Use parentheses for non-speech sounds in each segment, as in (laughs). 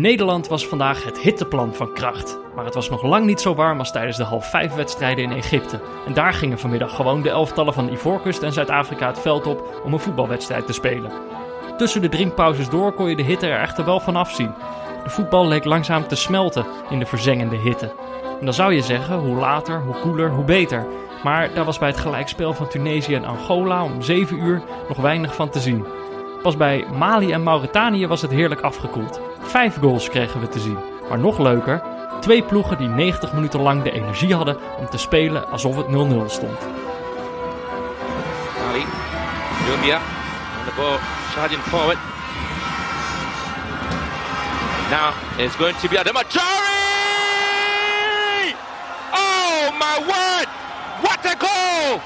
Nederland was vandaag het hitteplan van kracht. Maar het was nog lang niet zo warm als tijdens de half vijf wedstrijden in Egypte. En daar gingen vanmiddag gewoon de elftallen van Ivoorkust en Zuid-Afrika het veld op om een voetbalwedstrijd te spelen. Tussen de drinkpauzes door kon je de hitte er echter wel van afzien. De voetbal leek langzaam te smelten in de verzengende hitte. En dan zou je zeggen, hoe later, hoe koeler, hoe beter. Maar daar was bij het gelijkspel van Tunesië en Angola om 7 uur nog weinig van te zien. Pas bij Mali en Mauritanië was het heerlijk afgekoeld. Vijf goals kregen we te zien. Maar nog leuker, twee ploegen die 90 minuten lang de energie hadden om te spelen alsof het 0-0 stond. Ali, Dumbia, and the ball charging forward. Now it's going to be Adamachari! Oh my word! What a goal!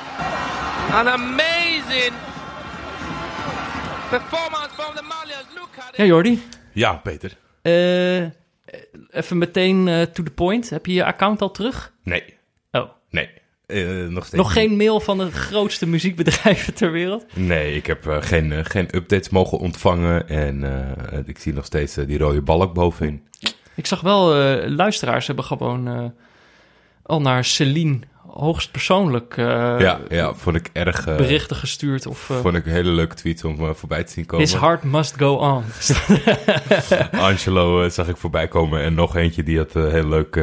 An amazing performance from the Malians. Look at Ja, Jordi. Ja, Peter. Eh, even meteen eh, to the point. Heb je je account al terug? Nee, Oh. nee. Eh, nog steeds Nog niet. geen mail van de grootste muziekbedrijven ter wereld? Nee, ik heb eh, geen, eh, geen updates mogen ontvangen. En eh, ik zie nog steeds eh, die rode balk bovenin. Ik zag wel, eh, luisteraars hebben gewoon eh, al naar Celine hoogstpersoonlijk eh ja, ja, vond ik erg... eh, berichten gestuurd. Of eh, Vond ik een hele leuke tweet om voorbij te zien komen. His heart must go on. (laughs) Angelo zag ik voorbij komen. En nog eentje die had een heel leuk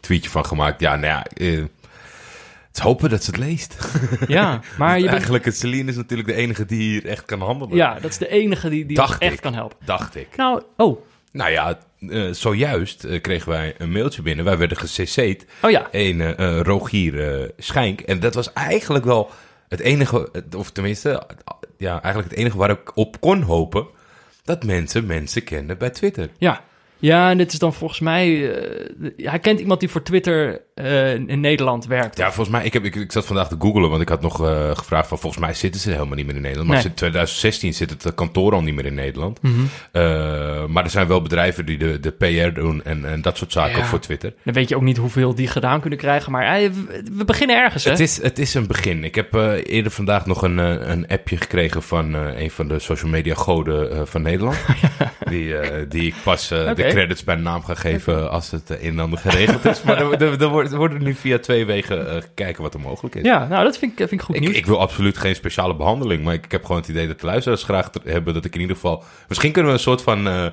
tweetje van gemaakt. Ja, nou ja... het is hopen dat ze het leest. (laughs) ja, maar (laughs) je bent, Eigenlijk, het Celine is natuurlijk de enige die hier echt kan handelen. ja, dat is de enige die, die Dacht echt ik. kan helpen. Dacht ik. Nou, oh, Nou ja, eh, zojuist eh, kregen wij een mailtje binnen. Wij werden gecC'd. oh ja. Een eh, Rogier Schijnk. En dat was eigenlijk wel het enige, of tenminste, ja, eigenlijk het enige waar ik op kon hopen. Dat mensen mensen kenden bij Twitter. Ja. Ja, en dit is dan volgens mij... hij kent iemand die voor Twitter eh, in Nederland werkt. Ja, volgens mij, ik, heb, ik, ik zat vandaag te googlen, want ik had nog eh, gevraagd van volgens mij zitten ze helemaal niet meer in Nederland. Maar Nee. sinds 2016 zit het eh, kantoor al niet meer in Nederland. Mhm. Maar er zijn wel bedrijven die de, de PR doen en, en dat soort zaken Ja. voor Twitter. Dan weet je ook niet hoeveel die gedaan kunnen krijgen. Maar we- beginnen ergens, hè? Het is, het is een begin. Ik heb eerder vandaag nog een, een appje gekregen van een van de social media goden van Nederland. (laughs) die, die ik pas de credits bij naam ga geven als het een en ander geregeld is. Maar (laughs) er, er wordt- er worden nu via twee wegen eh, gekeken wat er mogelijk is. Ja, nou, dat vind ik, vind ik goed Ik, nieuws. ik wil absoluut geen speciale behandeling, maar ik, ik heb gewoon het idee dat de luisteraars graag hebben dat ik in ieder geval... Misschien kunnen we een soort van, eh, eh,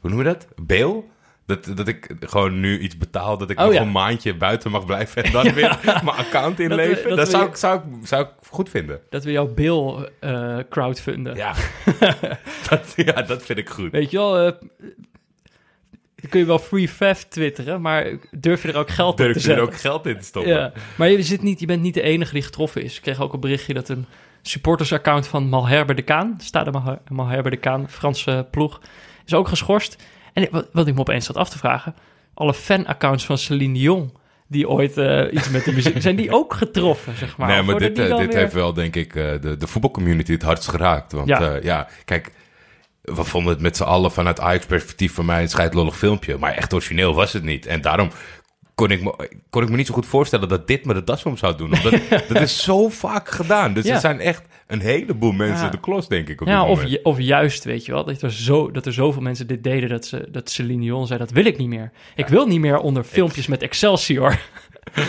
hoe noemen we dat? Bail? Dat, dat ik gewoon nu iets betaal, dat ik Oh, nog ja. een maandje buiten mag blijven en dan (laughs) weer mijn account inleveren. dat Dat, zou, je- ik, zou, ik, zou ik goed vinden. Dat we jouw bill eh, crowdfunden. Ja. (laughs) (laughs) dat, ja, dat vind ik goed. Weet je wel, eh, dan kun je wel free fav twitteren, maar durf je er ook geld op te Durf je er zetten? ook geld in te stoppen? Ja, maar je, zit niet, je bent niet de enige die getroffen is. Ik kreeg ook een berichtje dat een supportersaccount van Malherbe de Kaan, Stade Malher- Malherbe de Kaan, Franse ploeg, is ook geschorst. En wat, wat ik me opeens zat af te vragen, alle fanaccounts van Celine Dion, die ooit eh, iets met de muziek, zijn die ook getroffen, zeg maar? nee, maar dit, eh, dit weer- heeft wel, denk ik, eh, de, de voetbalcommunity het hardst geraakt. Want Ja. ja, ja kijk, we vonden het met z'n allen vanuit Ajax-perspectief van mij een scheidlollig filmpje. Maar echt origineel was het niet. En daarom kon ik me, kon ik me niet zo goed voorstellen dat dit me de das om zou doen. (laughs) Omdat dat is zo vaak gedaan. Dus Ja. er zijn echt een heleboel mensen Ja. de klos, denk ik, op Ja, of, ju- of juist, weet je wel, dat er, zo, dat er zoveel mensen dit deden dat, ze, dat Celine Dion zei, dat wil ik niet meer. Ik wil niet meer onder filmpjes met Excelsior. (laughs)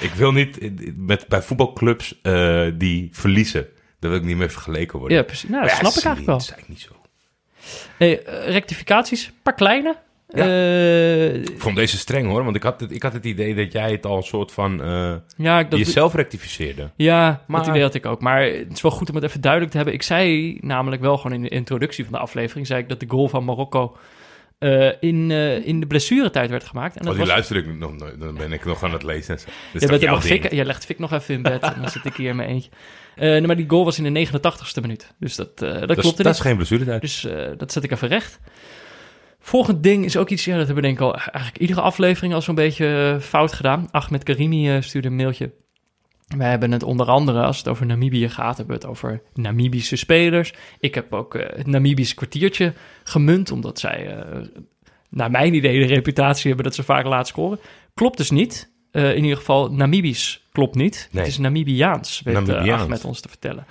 Ik wil niet met, bij voetbalclubs eh, die verliezen. Daar wil ik niet meer vergeleken worden. Ja, precies. Nou, dat snap ik eigenlijk wel. is eigenlijk niet zo. Hey, eh, rectificaties, een paar kleine. Ja. Eh, Ik vond deze streng hoor, want ik had het, ik had het idee dat jij het al een soort van eh, ja, ik- dat, jezelf rectificeerde. ja Maar- dat idee had ik ook. Maar het is wel goed om het even duidelijk te hebben. Ik zei namelijk wel gewoon in de introductie van de aflevering... zei ik dat de goal van Marokko eh, in, eh, in de blessuretijd werd gemaakt. En Oh, dat die was, luister ik nog. Dan ben ik nog aan het lezen. Dus Jij, dat bent jouw nog ding. fik, jij legt Fik nog even in bed en dan zit ik hier in mijn eentje. Eh, nee, maar die goal was in de 89ste minuut. Dus dat, dat, Dat, is, klopte dat is geen blessuretijd. Dus dat zet ik even recht. Volgend ding is ook iets, ja, dat hebben we denk ik al eigenlijk iedere aflevering al zo'n beetje fout gedaan. Ahmed Karimi stuurde een mailtje. Wij hebben het onder andere, als het over Namibië gaat, hebben we het over Namibische spelers. Ik heb ook eh, het Namibisch kwartiertje gemunt, omdat zij, eh, naar mijn idee, de reputatie hebben dat ze vaak laat scoren. Klopt dus niet. Eh, in ieder geval, Namibisch klopt niet. Nee. Het is Namibiaans, weet Namibiaans. Ahmed ons te vertellen.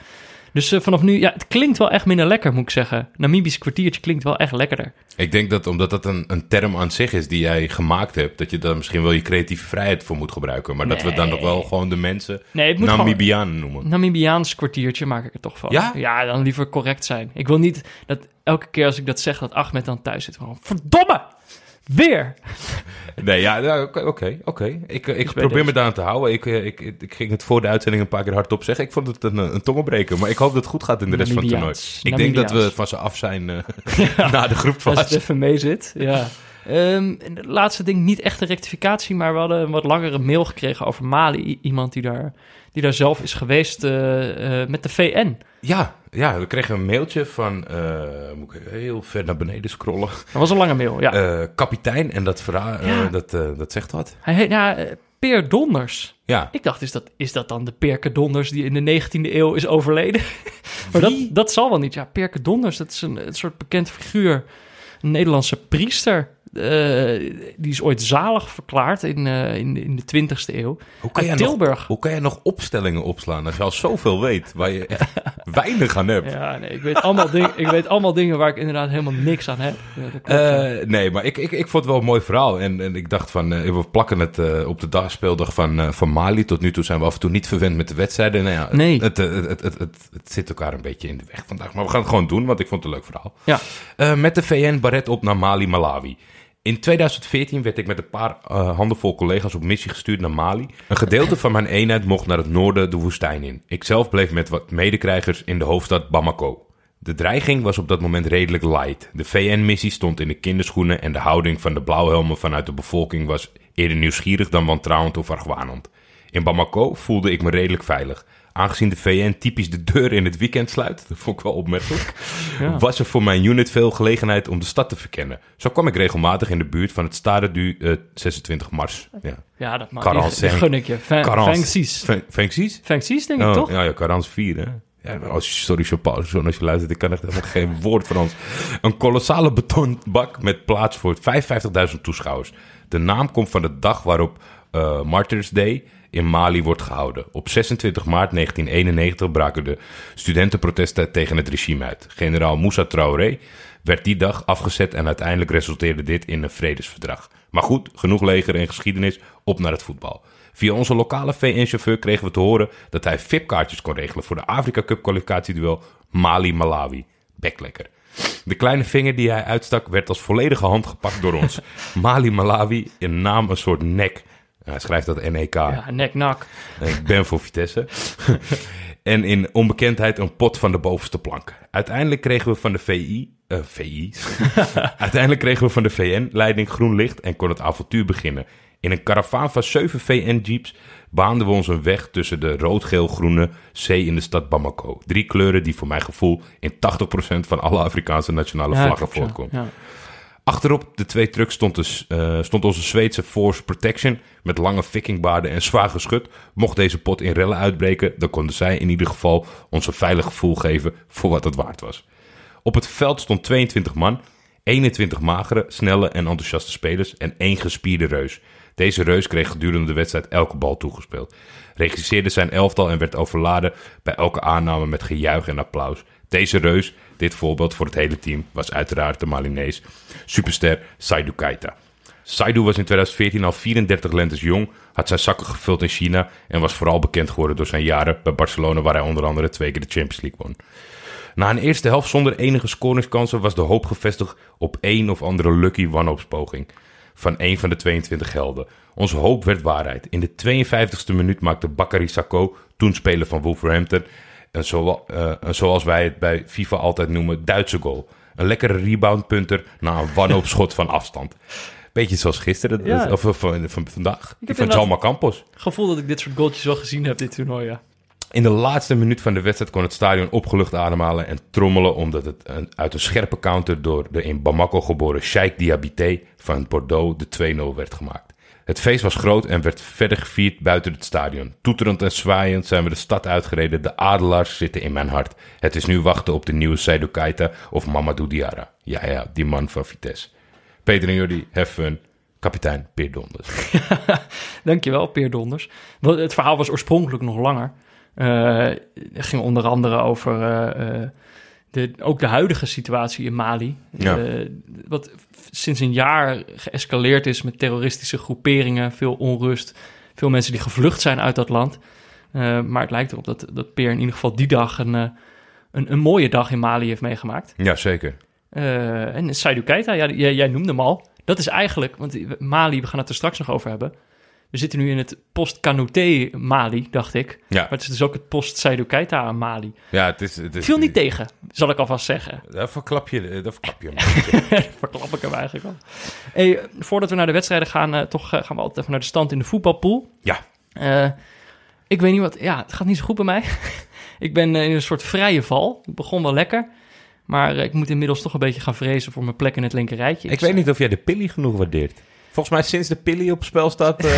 Dus eh, vanaf nu, ja, het klinkt wel echt minder lekker, moet ik zeggen. Namibisch kwartiertje klinkt wel echt lekkerder. Ik denk dat omdat dat een, een term aan zich is die jij gemaakt hebt, dat je daar misschien wel je creatieve vrijheid voor moet gebruiken. Maar dat we dan nog wel gewoon de mensen Nee, Namibianen noemen. gewoon... Namibiaans kwartiertje maak ik er toch van. Ja? Ja, dan liever correct zijn. Ik wil niet dat elke keer als ik dat zeg, dat Ahmed dan thuis zit. Van, verdomme! Weer! Nee, ja, oké, oké. oké. Ik, eh, ik probeer me daar aan te houden. Ik, eh, ik, ik, ging het voor de uitzending een paar keer hardop zeggen. Ik vond het een, eh, een tongenbreker, maar ik hoop dat het goed gaat in de rest van het toernooi. Namibiaans. Ik denk dat we van ze af zijn (laughs) (laughs) na de Als groepsfase. het even mee zit, ja. Ehm, het laatste ding, niet echt een rectificatie, maar we hadden een wat langere mail gekregen over Mali. Iemand die daar, die daar zelf is geweest eh, eh, met de VN. Ja, ja, we kregen een mailtje van, eh, moet ik heel ver naar beneden scrollen, Dat was een lange mail, ja. Kapitein. En dat, verhaal, Ja. dat, dat zegt wat. Hij heet, ja, Peer Donders. Ja, Ik dacht, is dat, is dat dan de Perke Donders die in de 19e eeuw is overleden? (laughs) maar dat, dat zal wel niet. Ja, Perke Donders, dat is een, een soort bekend figuur. Een Nederlandse priester. Eh, die is ooit zalig verklaard in, eh, in, de- in de 20e eeuw. hoe kan, jij Uit nog, Tilburg. hoe kan jij nog opstellingen opslaan als je al zoveel weet waar je echt (laughs) weinig aan hebt? Ja, nee, ik weet, allemaal ding, ik weet allemaal dingen waar ik inderdaad helemaal niks aan heb. Ja. Eh, nee, maar ik, ik, ik vond het wel een mooi verhaal. En, en ik dacht van, we plakken het op de dagspeeldag van, van Mali. Tot nu toe zijn we af en toe niet verwend met de wedstrijden. Nou ja, Nee. het, het, het, het, het, zit elkaar een beetje in de weg vandaag. Maar we gaan het gewoon doen, want ik vond het een leuk verhaal. Ja. Met de VN Barret op naar Mali, Malawi. In 2014 werd ik met een paar eh, handenvol collega's op missie gestuurd naar Mali. Een gedeelte van mijn eenheid mocht naar het noorden de woestijn in. Ik zelf bleef met wat medekrijgers in de hoofdstad Bamako. De dreiging was op dat moment redelijk light. De VN-missie stond in de kinderschoenen en de houding van de blauwhelmen vanuit de bevolking was eerder nieuwsgierig dan wantrouwend of argwanend. In Bamako voelde ik me redelijk veilig. Aangezien de VN typisch de deur in het weekend sluit, dat vond ik wel opmerkelijk, (laughs) Ja. was er voor mijn unit veel gelegenheid om de stad te verkennen. Zo kwam ik regelmatig in de buurt van het Stade du eh, 26 Mars. Ja. ja, dat die cinq. gun ik je. Feng- Quarante- Fengxies. Fen- Fengxies? Fengxies, denk ik, Oh, toch? Ja, ja, Karans 4, hè? Ja, sorry, Jean-Paul, zo als je luistert, ik kan echt helemaal geen (laughs) woord Frans. Een kolossale betonbak met plaats voor 55.000 toeschouwers. De naam komt van de dag waarop eh, Martyrs Day in Mali wordt gehouden. Op 26 maart 1991 braken de studentenprotesten tegen het regime uit. Generaal Moussa Traoré werd die dag afgezet en uiteindelijk resulteerde dit in een vredesverdrag. Maar goed, genoeg leger en geschiedenis, op naar het voetbal. Via onze lokale VN-chauffeur kregen we te horen dat hij VIP-kaartjes kon regelen voor de Afrika Cup kwalificatieduel Mali-Malawi. Beklekker. De kleine vinger die hij uitstak werd als volledige hand gepakt door ons. (laughs) Mali-Malawi, in naam een soort nek. Hij schrijft dat NEK. Ja, nek-nak. Ik ben voor Vitesse. (laughs) en in onbekendheid een pot van de bovenste plank. Uiteindelijk kregen we van de VI... eh VI? (laughs) Uiteindelijk kregen we van de VN-leiding groen licht en kon het avontuur beginnen. In een karavaan van zeven VN-jeeps baanden we ons een weg tussen de rood-geel-groene zee in de stad Bamako. Drie kleuren die voor mijn gevoel in 80% van alle Afrikaanse nationale Ja, vlaggen klopt, ja. Achterop de twee trucks stond, de, eh, stond onze Zweedse Force Protection met lange vikingbaarden en zwaar geschut. Mocht deze pot in rellen uitbreken, dan konden zij in ieder geval ons een veilig gevoel geven voor wat het waard was. Op het veld stond 22 man, 21 magere, snelle en enthousiaste spelers en één gespierde reus. Deze reus kreeg gedurende de wedstrijd elke bal toegespeeld. Regisseerde zijn elftal en werd overladen bij elke aanname met gejuich en applaus. Deze reus, dit voorbeeld voor het hele team, was uiteraard de Malinees superster Saidu Keita. Saidu was in 2014 al 34 lentes jong, had zijn zakken gevuld in China en was vooral bekend geworden door zijn jaren bij Barcelona waar hij onder andere twee keer de Champions League won. Na een eerste helft zonder enige scoringskansen was de hoop gevestigd op één of andere lucky wanhoopspoging van een van de 22 helden. Onze hoop werd waarheid. In de 52e minuut maakte Bakary Sacco, toen speler van Wolverhampton, een, zo, eh, een zoals wij het bij FIFA altijd noemen, Duitse goal. Een lekkere reboundpunter na een wanhoopschot van afstand. Beetje zoals gisteren, Ja. of, of van, van vandaag. Die van inderdaad- Jalma Campos. Gevoel dat ik dit soort goaltjes wel gezien heb dit toernooi, ja. In de laatste minuut van de wedstrijd kon het stadion opgelucht ademhalen en trommelen omdat het een- uit een scherpe counter door de in Bamako geboren Sheikh Diabité van Bordeaux de 2-0 werd gemaakt. Het feest was groot en werd verder gevierd buiten het stadion. Toeterend en zwaaiend zijn we de stad uitgereden. De adelaars zitten in mijn hart. Het is nu wachten op de nieuwe Seydou Keita of Mamadou Diarra. Ja, ja, die man van Vitesse. Peter en Jordi, have fun. Kapitein Peer Donders. (laughs) Dankjewel, Peer Donders. Het verhaal was oorspronkelijk nog langer. Eh, het ging onder andere over eh, eh, de, ook de huidige situatie in Mali. Ja. Eh, wat sinds een jaar geëscaleerd is met terroristische groeperingen, veel onrust, veel mensen die gevlucht zijn uit dat land. Eh, maar het lijkt erop dat, dat Peer in ieder geval die dag een, eh, een, een mooie dag in Mali heeft meegemaakt. Ja, zeker. En Seydou Keita, ja, jij, jij noemde hem al. Dat is eigenlijk, want Mali, we gaan het er straks nog over hebben. We zitten nu in het post-Kanouté Mali, dacht ik. Ja, Maar het is dus ook het post-Seydou Keita Mali. ja het is... Het is Viel niet tegen, zal ik alvast zeggen. Daar verklap je, daar verklap je hem. (laughs) Verklap ik hem eigenlijk al. Hey, voordat we naar de wedstrijden gaan, eh, toch eh, gaan we altijd even naar de stand in de voetbalpool. Ja. Eh, ik weet niet wat... Ja, het gaat niet zo goed bij mij. (laughs) ik ben in een soort vrije val. Ik begon wel lekker. Maar ik moet inmiddels toch een beetje gaan vrezen voor mijn plek in het linkerrijtje. Ik weet niet of jij de pilly genoeg waardeert. Volgens mij sinds de pilly op spel staat, eh,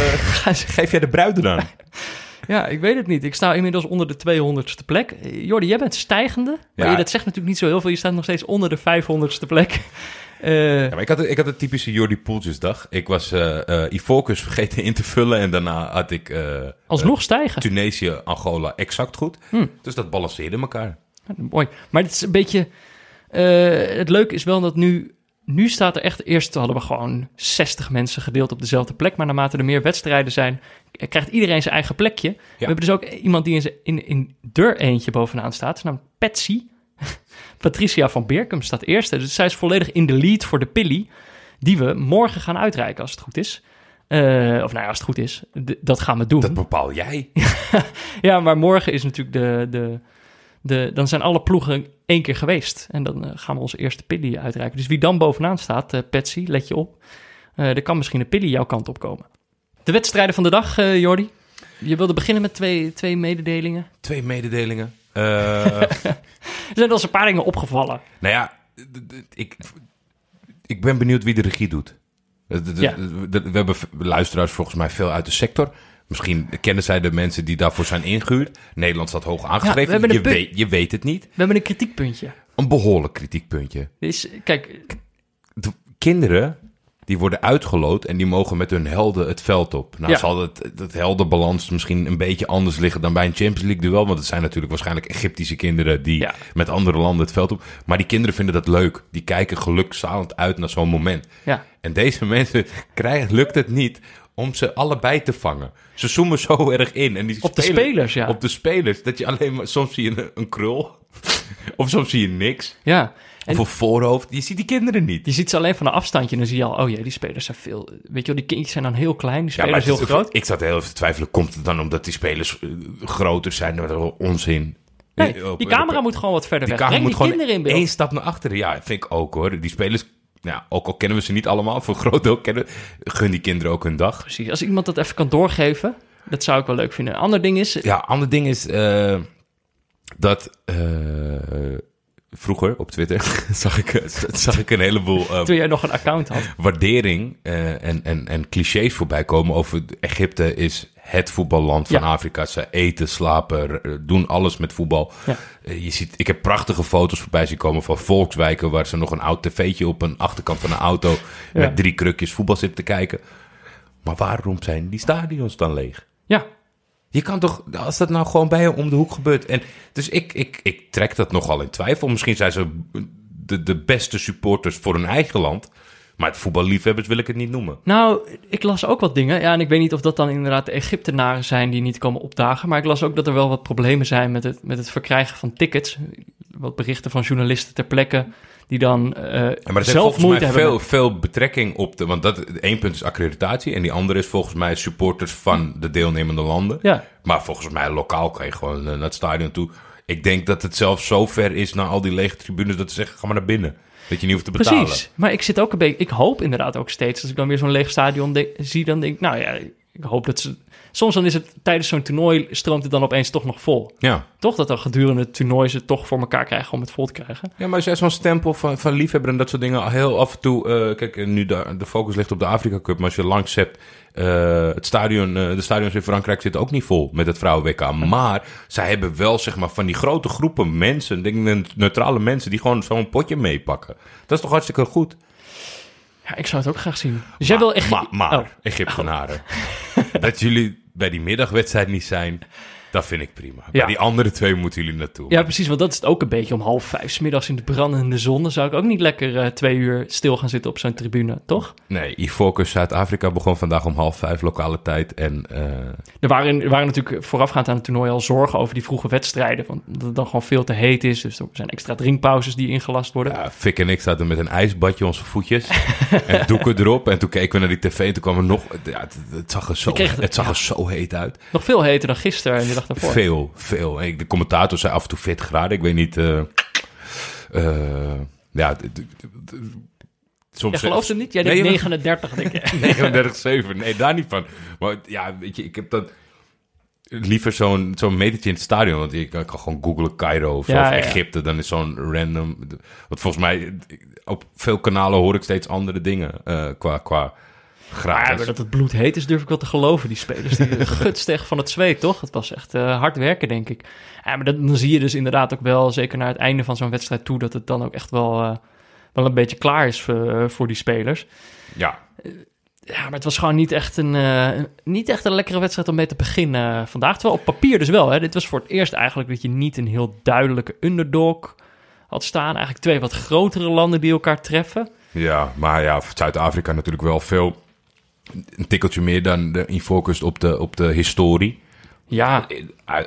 (laughs) geef jij de bruiden dan. Ja, ik weet het niet. Ik sta inmiddels onder de 200ste plek. Jordi, jij bent stijgende. Maar Ja. je, dat zegt natuurlijk niet zo heel veel. Je staat nog steeds onder de 500ste plek. (laughs) Eh, Ja, maar ik had, ik had een typische Jordi Poeltjesdag. Ik was eh eh Ivoorkust vergeten in te vullen en daarna had ik eh, alsnog stijgen. Tunesië, Angola exact goed. Hm. Dus dat balanceerde elkaar. Ja, Mooi. Maar het is een beetje... eh, het leuke is wel dat nu... Nu staat er echt... Eerst hadden we gewoon 60 mensen gedeeld op dezelfde plek. Maar naarmate er meer wedstrijden zijn... krijgt iedereen zijn eigen plekje. We hebben dus ook iemand die in, zijn- in, in deur eentje bovenaan staat. Naam Patsy. (laughs) Patricia van Beerkum staat eerste. Dus zij is volledig in de lead voor de pilly. Die we morgen gaan uitreiken als het goed is. Eh, of nou ja, als het goed is. D- dat gaan we doen. Dat bepaal jij. (laughs) Ja, maar morgen is natuurlijk de, de, de... Dan zijn alle ploegen één keer geweest. En dan eh, gaan we onze eerste pilly uitreiken. Dus wie dan bovenaan staat, eh Patsy, let je op. Eh er kan misschien een pilly jouw kant op komen. De wedstrijden van de dag, Jordi. Je wilde beginnen met twee, twee mededelingen. Twee mededelingen. (laughs) Er zijn wel eens een paar dingen opgevallen. nou ja, ik, ik ben benieuwd wie de regie doet. Ja. We hebben luisteraars volgens mij veel uit de sector. Misschien kennen zij de mensen die daarvoor zijn ingehuurd. Nederland staat hoog aangeschreven. je, weet, je weet het niet. We hebben een kritiekpuntje. Een behoorlijk kritiekpuntje. Is, kijk, de kinderen die worden uitgeloot en die mogen met hun helden het veld op. Nou Ja. zal het, het heldenbalans misschien een beetje anders liggen dan bij een Champions League duel. Want het zijn natuurlijk waarschijnlijk Egyptische kinderen die Ja. met andere landen het veld op. Maar die kinderen vinden dat leuk. Die kijken gelukzalend uit naar zo'n moment. ja. En deze (laughs) mensen krijgen, lukt het niet om ze allebei te vangen. Ze zoomen zo (laughs) erg in. En die Op de spelers, ja. Op de spelers. Dat je alleen maar, soms zie je een, een krul. (laughs) of soms zie je niks. ja. En Of een voorhoofd. Je ziet die kinderen niet. je ziet ze alleen van een afstandje en dan zie je al... Oh ja, die spelers zijn veel... Weet je wel, die kindjes zijn dan heel klein. Die spelers heel groot. Ik zat heel even te twijfelen. Komt het dan omdat die spelers eh, groter zijn? Dat is wel onzin. Nee, die camera moet gewoon wat verder die weg. Breng moet die gewoon kinderen in beeld. één stap naar achteren. Ja, vind ik ook hoor. Die spelers, ja, ook al kennen we ze niet allemaal, voor een groot deel kennen, gun die kinderen ook hun dag. Precies. Als iemand dat even kan doorgeven, dat zou ik wel leuk vinden. Een ander ding is... Ja, ander ding is eh, dat eh, vroeger op Twitter (laughs) zag ik, eh, zag ik een heleboel Toen jij nog een account had. waardering en, en, en clichés voorbij komen over Egypte is het voetballand van Ja. Afrika. Ze eten, slapen, doen alles met voetbal. Ja. Eh, je ziet, ik heb prachtige foto's voorbij zien komen van volkswijken waar ze nog een oud tv'tje op een achterkant van een auto Ja. met drie krukjes voetbal zitten te kijken. Maar waarom zijn die stadions dan leeg? Ja, Je kan toch, als dat nou gewoon bij je om de hoek gebeurt. En, dus ik, ik, ik trek dat nogal in twijfel. Misschien zijn ze de, de beste supporters voor hun eigen land. Maar het voetballiefhebbers wil ik het niet noemen. nou, ik las ook wat dingen. Ja, en ik weet niet of dat dan inderdaad de Egyptenaren zijn die niet komen opdagen. Maar ik las ook dat er wel wat problemen zijn met het, met het verkrijgen van tickets. Wat berichten van journalisten ter plekke die dan eh, Ja, maar zelf volgens moeite mij hebben. veel, veel betrekking op de... Want dat, één punt is accreditatie en die andere is volgens mij supporters van de deelnemende landen. Ja, Maar volgens mij lokaal kan je gewoon eh, naar het stadion toe. Ik denk dat het zelfs zo ver is naar al die lege tribunes dat ze zeggen, ga maar naar binnen. Dat je niet hoeft te betalen. precies. Maar ik zit ook een beetje... Ik hoop inderdaad ook steeds, als ik dan weer zo'n leeg stadion zie, dan denk ik... Nou ja, ik hoop dat ze... Soms dan is het tijdens zo'n toernooi stroomt het dan opeens toch nog vol. Ja. Toch dat dan gedurende het toernooi ze het toch voor elkaar krijgen om het vol te krijgen. Ja, maar jij zo'n stempel van, van liefhebber en dat soort dingen heel af en toe... eh, kijk, nu de, de focus ligt op de Afrika Cup, maar als je langs hebt... eh, het stadion, eh, de stadions in Frankrijk zitten ook niet vol met het vrouwen-WK. Maar zij hebben wel, zeg maar, van die grote groepen mensen... Denk, ik, neutrale mensen die gewoon zo'n potje meepakken. Dat is toch hartstikke goed? Ja, ik zou het ook graag zien. Dus jij wil echt... Maar, maar Oh. Egyptenaren, dat jullie bij die middagwedstrijd niet zijn... Dat vind ik prima. Ja. Bij die andere twee moeten jullie naartoe. Ja, precies, want dat is het ook een beetje om half vijf 's middags in de brandende zon. Dan zou ik ook niet lekker eh, twee uur stil gaan zitten op zo'n tribune, toch? Nee, Ivoorkust Zuid-Afrika begon vandaag om half vijf lokale tijd. En eh, Er waren, er waren natuurlijk voorafgaand aan het toernooi al zorgen over die vroege wedstrijden. Want dat het dan gewoon veel te heet is. Dus er zijn extra drinkpauzes die ingelast worden. ja, Fik en ik zaten met een ijsbadje onze voetjes. (laughs) en doeken erop. En toen keken we naar die tv en toen kwam er nog... Ja, het, het zag er zo, het- het zag ja. er zo heet uit. Nog veel heter dan gisteren (laughs) dag daarvoor. Veel, veel. De commentator zei af en toe 40 graden. Ik weet niet... eh, ja, soms... Jij gelooft het niet? Jij denkt joh. 39, denk ik. (laughs) 39,7. Nee, daar niet van. Maar ja, weet je, ik heb dat liever zo'n zo'n metertje in het stadion. Want ik kan gewoon googlen Cairo of, zo, Ja, of ja, ja. Egypte. Dan is zo'n random... Want volgens mij, op veel kanalen hoor ik steeds andere dingen eh, qua, qua Maar gratis. dat het bloed heet is, durf ik wel te geloven. Die spelers die (laughs) echt van het zweet, toch? Het was echt eh, hard werken, denk ik. Ja, maar dat, dan zie je dus inderdaad ook wel, zeker naar het einde van zo'n wedstrijd toe, dat het dan ook echt wel, eh, wel een beetje klaar is voor, voor die spelers. Ja, Ja, maar het was gewoon niet echt een, eh, niet echt een lekkere wedstrijd om mee te beginnen eh, vandaag. Terwijl op papier dus wel. Hè. Dit was voor het eerst eigenlijk dat je niet een heel duidelijke underdog had staan. Eigenlijk twee wat grotere landen die elkaar treffen. ja, maar ja, Zuid-Afrika natuurlijk wel veel... Een tikkeltje meer dan de Ivoorkust op de, op de historie. Ja,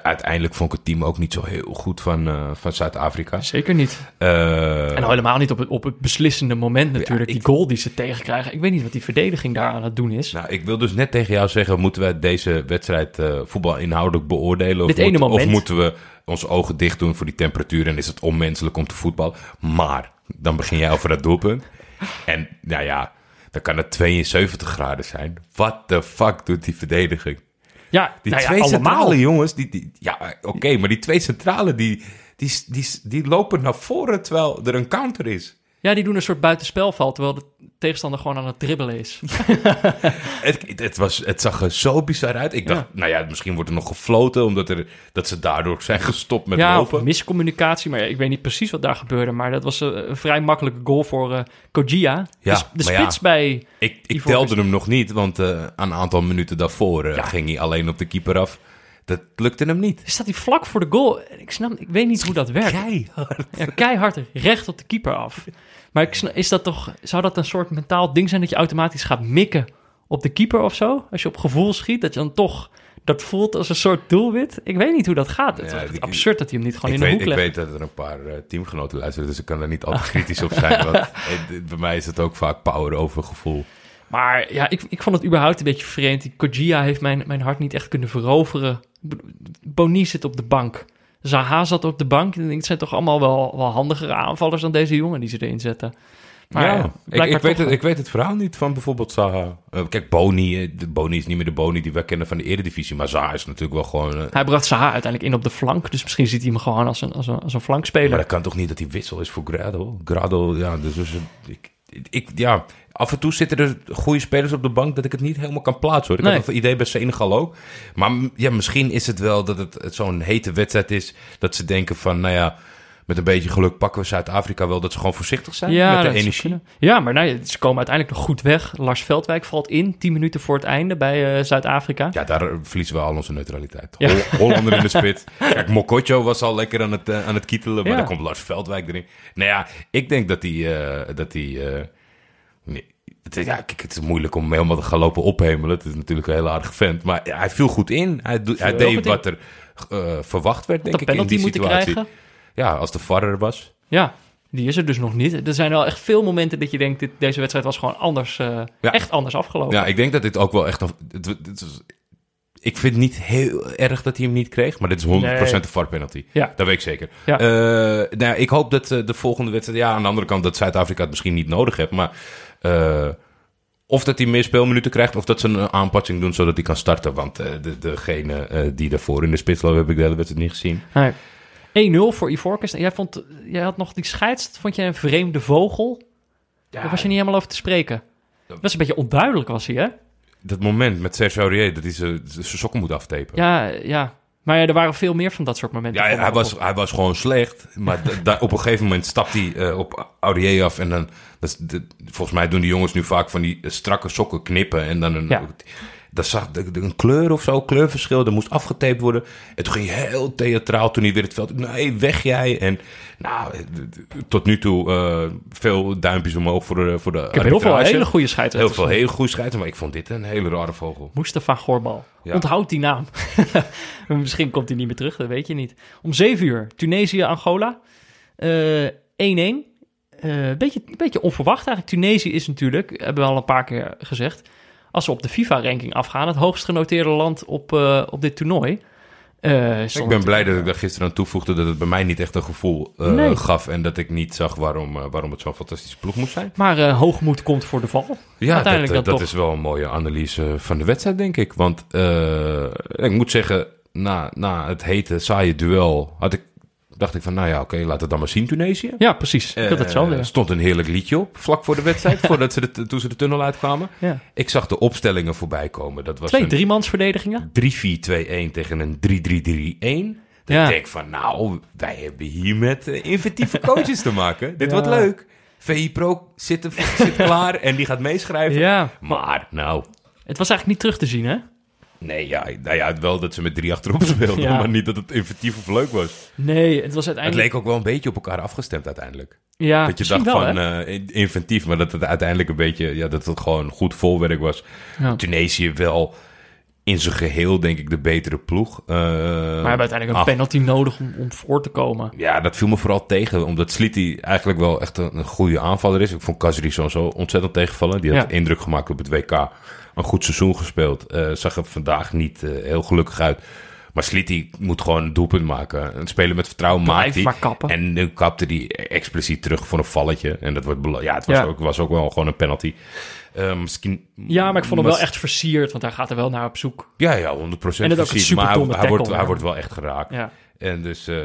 Uiteindelijk vond ik het team ook niet zo heel goed van, eh, van Zuid-Afrika. zeker niet. Eh, En al helemaal niet op het, op het beslissende moment natuurlijk. ik- Die goal die ze tegenkrijgen. Ik weet niet wat die verdediging daar aan het doen is. Nou, ik wil dus net tegen jou zeggen: moeten wij deze wedstrijd eh voetbal inhoudelijk beoordelen? Of, moet- of moeten we onze ogen dicht doen voor die temperatuur en is het onmenselijk om te voetballen? Maar dan begin jij over dat doelpunt. En nou ja, dan kan het 72 graden zijn. What the fuck doet die verdediging? Ja, Die nou ja, twee allemaal. centrale jongens, die, die, ja, oké, maar die twee centrale die, die, die, die lopen naar voren terwijl er een counter is. Ja, die doen een soort buitenspelval, terwijl de tegenstander gewoon aan het dribbelen is. (laughs) Het, het, was, het zag er zo bizar uit. Ik dacht, Ja. nou ja, misschien wordt er nog gefloten... omdat er, dat ze daardoor zijn gestopt met ja, lopen. miscommunicatie, maar ja, ik weet niet precies wat daar gebeurde. Maar dat was een, een vrij makkelijke goal voor eh Kojia. Ja, de, de maar ja. spits bij... Ik, ik telde hem nog niet, want eh, een aantal minuten daarvoor eh, Ja. ging hij alleen op de keeper af. Dat lukte hem niet. Staat hij vlak voor de goal? Ik snap, ik weet niet hoe dat werkt. Keihard. Ja, keihard recht op de keeper af. Maar ik is dat toch, zou dat een soort mentaal ding zijn dat je automatisch gaat mikken op de keeper of zo? Als je op gevoel schiet, dat je dan toch dat voelt als een soort doelwit? Ik weet niet hoe dat gaat. Het is Ja, echt absurd dat hij hem niet gewoon Ik in de weet, hoek ik legt. weet dat er een paar eh, teamgenoten luisteren, dus ik kan daar niet altijd kritisch op zijn. Want (laughs) eh, bij mij is het ook vaak power over gevoel. Maar ja, ik, ik vond het überhaupt een beetje vreemd. Die Kojia heeft mijn, mijn hart niet echt kunnen veroveren. Boni zit op de bank. Zaha zat op de bank. En het zijn toch allemaal wel, wel handigere aanvallers dan deze jongen die ze erin zetten. Maar ja, ja, ik, weet het, ik weet het verhaal niet van bijvoorbeeld Zaha. Eh, kijk, Boni, eh, de Boni is niet meer de Boni die wij kennen van de Eredivisie. Maar Zaha is natuurlijk wel gewoon... eh, Hij bracht Zaha uiteindelijk in op de flank. Dus misschien ziet hij hem gewoon als een, als een, als een flankspeler. Maar dat kan toch niet dat hij wissel is voor Grado? Grado, ja, dus, dus ik, ik, ja, af en toe zitten er goede spelers op de bank dat ik het niet helemaal kan plaatsen hoor. Ik Nee. had dat idee bij Senegal ook. Maar ja, misschien is het wel dat het, het zo'n hete wedstrijd is dat ze denken van, nou ja, met een beetje geluk pakken we Zuid-Afrika wel dat ze gewoon voorzichtig zijn met de energie. Ja, maar nou, ja, ze komen uiteindelijk nog goed weg. Lars Veldwijk valt in, 10 minuten voor het einde bij eh, Zuid-Afrika. Ja, daar verliezen we al onze neutraliteit. Ja. Hol- Hollander in de spit. (laughs) Kijk, Mokotjo was al lekker aan het, eh, aan het kietelen, maar Ja. dan komt Lars Veldwijk erin. Nou ja, ik denk dat hij... eh, dat eh, nee, het, is- ja, kijk, het is moeilijk om helemaal te gaan lopen ophemelen. Het is natuurlijk een heel aardige vent, maar ja, hij viel goed in. Hij, hij deed in. wat er eh, verwacht werd, denk de ik, in die moeten situatie. krijgen. Ja, als de VAR er was. Ja, die is er dus nog niet. Er zijn wel echt veel momenten dat je denkt, dit, deze wedstrijd was gewoon anders, eh, Ja. echt anders afgelopen. Ja, ik denk dat dit ook wel echt... Het, ik vind het niet heel erg dat hij hem niet kreeg, maar dit is 100% Nee. de VAR-penalty. Ja. Dat weet ik zeker. Ja. Eh, nou ja, ik hoop dat eh, de volgende wedstrijd... Ja, aan de andere kant dat Zuid-Afrika het misschien niet nodig heeft, maar... of dat hij meer speelminuten krijgt, of dat ze een aanpassing doen zodat hij kan starten. Want de, degene die daarvoor in de spits loopt, heb ik de hele wedstrijd niet gezien. Nee. 1-0 voor Ivorcus. En jij, vond, jij had nog die scheids, vond jij een vreemde vogel? Daar was je niet helemaal over te spreken. Dat was een beetje onduidelijk, was hij, hè? Dat moment met Serge Aurier, dat hij zijn sokken moet aftapen. Ja, ja. Maar ja, er waren veel meer van dat soort momenten. Ja, hij was, hij was gewoon slecht. Maar (laughs) op een gegeven moment stapt hij eh, op Aurier af. En dan, dat is de- volgens mij doen die jongens nu vaak van die eh, strakke sokken knippen. En dan een, Ja. Daar zag de, de- een kleur of zo, kleurverschil. Er moest afgetaped worden. En toen ging hij heel theatraal toen hij weer het veld... Nee, weg jij. En nou, tot nu toe eh, veel duimpjes omhoog voor de voor de Ik heb heel veel hele goede Heel scheidsrechters. veel hele goede scheiden, maar ik vond dit een hele rare vogel. Mustafa Gorbal. Ja. Onthoud die naam. (laughs) Misschien komt hij niet meer terug, dat weet je niet. Om 7 uur, Tunesië-Angola. Eh, 1-1. Eh, beetje, beetje onverwacht eigenlijk. Tunesië is natuurlijk, hebben we al een paar keer gezegd... als ze op de FIFA-ranking afgaan... het hoogst genoteerde land op, eh, op dit toernooi. Eh, Ik ben blij dat ik daar gisteren aan toevoegde dat het bij mij niet echt een gevoel eh, Nee. gaf. En dat ik niet zag waarom, waarom het zo'n fantastische ploeg moest zijn. Maar hoogmoed komt voor de val. Ja, dat, Uiteindelijk dan dat toch. is wel een mooie analyse van de wedstrijd, denk ik. Want ik moet zeggen, na, na het hete, saaie duel had ik, dacht ik van, nou ja, oké, laat het dan maar zien, Tunesië. Ja, precies. Ik had het zo Eh, stond een heerlijk liedje op, vlak voor de wedstrijd, (laughs) voordat ze de, toen ze de tunnel uitkwamen. Ja. Ik zag de opstellingen voorbij komen. Dat was Twee driemansverdedigingen. 3-4-2-1 tegen een 3-3-3-1. Dat Ja. ik denk van, nou, wij hebben hier met eh, inventieve coaches te maken. Dit wordt leuk. VI Pro zit, er- zit klaar en die gaat meeschrijven. Ja, Maar, nou, het was eigenlijk niet terug te zien, hè? Nee, ja, nou ja, wel dat ze met drie achterop speelden, (laughs) Ja. maar niet dat het inventief of leuk was. Nee, het was Het uiteindelijk... leek ook wel een beetje op elkaar afgestemd uiteindelijk. ja, dat je dacht wel, van eh, inventief, maar dat het uiteindelijk een beetje, ja, dat het gewoon goed volwerk was. Ja. Tunesië wel in zijn geheel, denk ik, de betere ploeg. Eh, Maar we hebben uiteindelijk een ach, penalty nodig om, om voor te komen. Ja, dat viel me vooral tegen, omdat Sliti eigenlijk wel echt een, een goede aanvaller is. Ik vond Kazri zo ontzettend tegenvallen. Die had Ja. indruk gemaakt op het WK. Een goed seizoen gespeeld. Eh, zag er vandaag niet eh, heel gelukkig uit. Maar Sliti moet gewoon een doelpunt maken. Een speler met vertrouwen maakt hij. En nu kapte hij expliciet terug voor een valletje. En dat wordt ja, het was, Ja. Ook, was ook wel gewoon een penalty. Eh, misschien, Ja, maar ik vond hem wel echt versierd, want hij gaat er wel naar op zoek. Ja, ja, 100% En dat ook een. Maar hij, hij wordt, hij wordt wel echt geraakt. Ja, En dus eh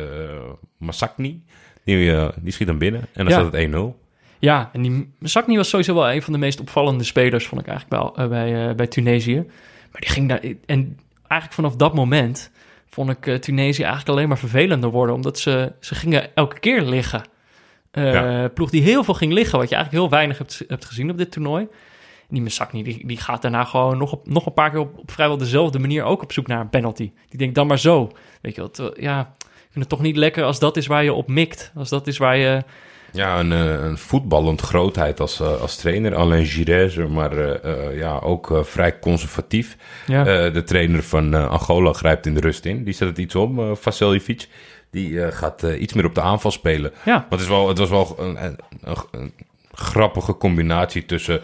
Masakni, die, die schiet dan binnen. En dan Ja. staat het 1-0. Ja en die Sakni was sowieso wel een van de meest opvallende spelers, vond ik eigenlijk wel, eh, bij, eh, bij Tunesië. Maar die ging daar... En eigenlijk vanaf dat moment vond ik eh, Tunesië eigenlijk alleen maar vervelender worden, omdat ze, ze gingen elke keer liggen. Ja. Ploeg die heel veel ging liggen, wat je eigenlijk heel weinig hebt, hebt gezien op dit toernooi. En die Mesakni, die, die gaat daarna gewoon nog, op, nog een paar keer op, op vrijwel dezelfde manier ook op zoek naar een penalty. Die denkt dan maar zo. Weet je wat? Ja, ik vind het toch niet lekker als dat is waar je op mikt. Als dat is waar je... Ja, een, eh, een voetballend grootheid als, eh, als trainer. Alain Giresse, maar eh, ja, ook vrij conservatief. Ja, de trainer van Angola grijpt in de rust in. Die zet het iets om, eh Vasiljevic. Die gaat iets meer op de aanval spelen. ja. Maar het, is wel, het was wel een, een, grappige combinatie tussen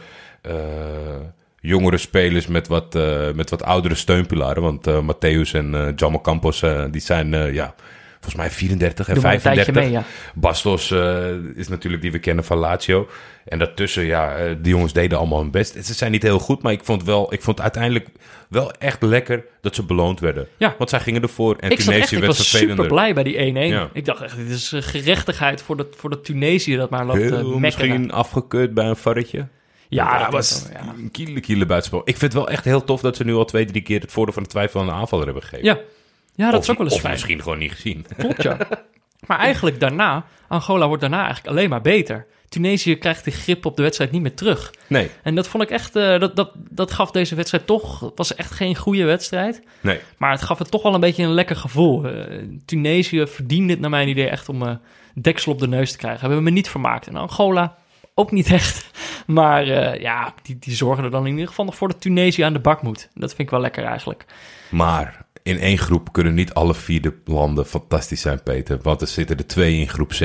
jongere spelers met wat, met wat oudere steunpilaren. Want Matthäus en Jamal Campos, die zijn ja, volgens mij 34 en Doe maar een tijdje 35. mee, ja. Bastos eh, is natuurlijk die we kennen van Lazio. En daartussen, ja, eh, die jongens deden allemaal hun best. Ze zijn niet heel goed, maar ik vond, wel, ik vond uiteindelijk wel echt lekker dat ze beloond werden. Ja. Want zij gingen ervoor en Ik, zat echt, Tunesië ik werd was vervelender. super blij bij die 1-1. Ja. Ik dacht echt, dit is eh, gerechtigheid voor dat, voor dat Tunesië dat maar loopt Heel misschien afgekeurd bij een varretje. Ja, dat was. Ja. een kiele, kiele buitenspel. Ik vind het wel echt heel tof dat ze nu al twee, drie keer het voordeel van de twijfel aan de aanvaller hebben gegeven. ja. Ja, dat of, is ook wel eens Of fijn. misschien gewoon niet gezien. Klopt, ja. (laughs) Maar eigenlijk daarna, Angola wordt daarna eigenlijk alleen maar beter. Tunesië krijgt de grip op de wedstrijd niet meer terug. Nee, En dat vond ik echt, eh, dat, dat, dat gaf deze wedstrijd toch, het was echt geen goede wedstrijd. nee. Maar het gaf het toch wel een beetje een lekker gevoel. Eh, Tunesië verdiende het naar mijn idee echt om eh, deksel op de neus te krijgen. Hebben we me niet vermaakt. En Angola ook niet echt. (laughs) Maar ja, die, die zorgen er dan in ieder geval nog voor dat Tunesië aan de bak moet. Dat vind ik wel lekker eigenlijk. Maar in één groep kunnen niet alle vier de landen fantastisch zijn, Peter. Want er zitten er twee in groep C.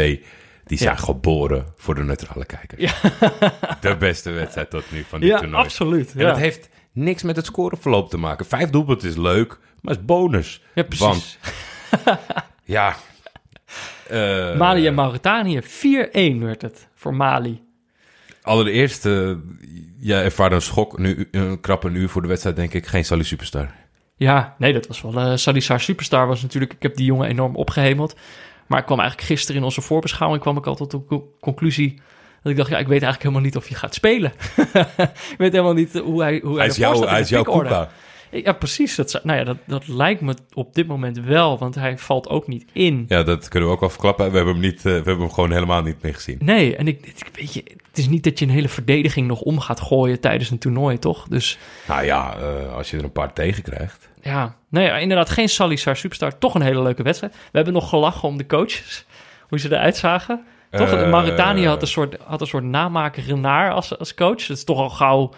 Die zijn Ja. geboren voor de neutrale kijker. Ja. (laughs) De beste wedstrijd tot nu van dit Ja, toernooi. absoluut. En Ja, dat heeft niks met het scoreverloop te maken. Vijf doelpunten is leuk, maar is bonus. ja precies. Want, (laughs) ja... eh, Mali en Mauritanië, 4-1 werd het voor Mali. Allereerst, eh jij ervaarde een schok. Nu, een krap een uur voor de wedstrijd, denk ik. Geen Sally Superstar. Ja, nee, dat was wel... Salissar Superstar was natuurlijk... Ik heb die jongen enorm opgehemeld. Maar ik kwam eigenlijk gisteren in onze voorbeschouwing... kwam ik al tot de co- conclusie... dat ik dacht, ja, ik weet eigenlijk helemaal niet of je gaat spelen. (laughs) ik weet helemaal niet hoe hij hoe Hij is, jouw, hij de is jouw pickorde. Kuka. Ja, precies. Dat, nou ja, dat, dat lijkt me op dit moment wel, want hij valt ook niet in. Ja, dat kunnen we ook wel verklappen. We hebben hem, niet, eh, we hebben hem gewoon helemaal niet meer gezien. Nee, en ik, ik- weet je, het is niet dat je een hele verdediging nog om gaat gooien tijdens een toernooi, toch? Dus Nou ja, eh, als je er een paar tegen krijgt. ja, nee, ja, inderdaad, geen Salazar Superstar. Toch een hele leuke wedstrijd. We hebben nog gelachen om de coaches, (laughs) hoe ze eruit zagen. Toch? Eh, Mauritanië had een soort, had een soort namaker Renard als, als coach. Dat is toch al gauw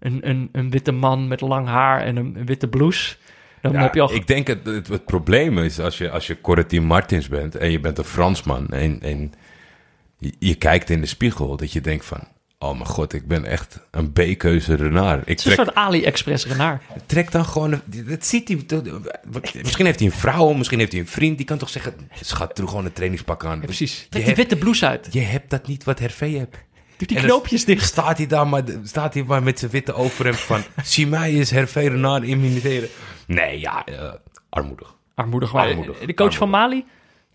een, een, een witte man met lang haar en een, een witte blouse. Dan Ja, heb je al... Ik denk het, het, het probleem is als je, als je Martins bent en je bent een Fransman en, en je, je kijkt in de spiegel dat je denkt van, oh mijn god, ik ben echt een B-keuze Renard. Ik het is een trek, soort AliExpress Renard. trek dan gewoon, dat ziet hij, misschien heeft hij een vrouw, misschien heeft hij een vriend, die kan toch zeggen, schat, doe gewoon een trainingspak aan. Ja, precies. Trek Je die hebt, witte blouse uit. je hebt dat niet wat Hervé hebt. Die En knoopjes dicht. Staat hij daar maar, staat hij maar met zijn witte overhemd van... (laughs) zie mij eens Hervé Renard imiteren. Nee, ja, eh, armoedig. Armoedig. Maar Armoedig. de coach van Mali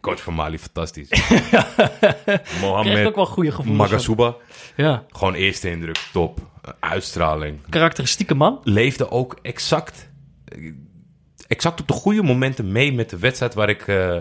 Coach van Mali, fantastisch. (laughs) krijgt Mohamed ook wel goede gevoelens. Magasuba, Ja. gewoon eerste indruk, top. Uitstraling. Karakteristieke man. Leefde ook exact, exact op de goede momenten mee met de wedstrijd waar ik... eh,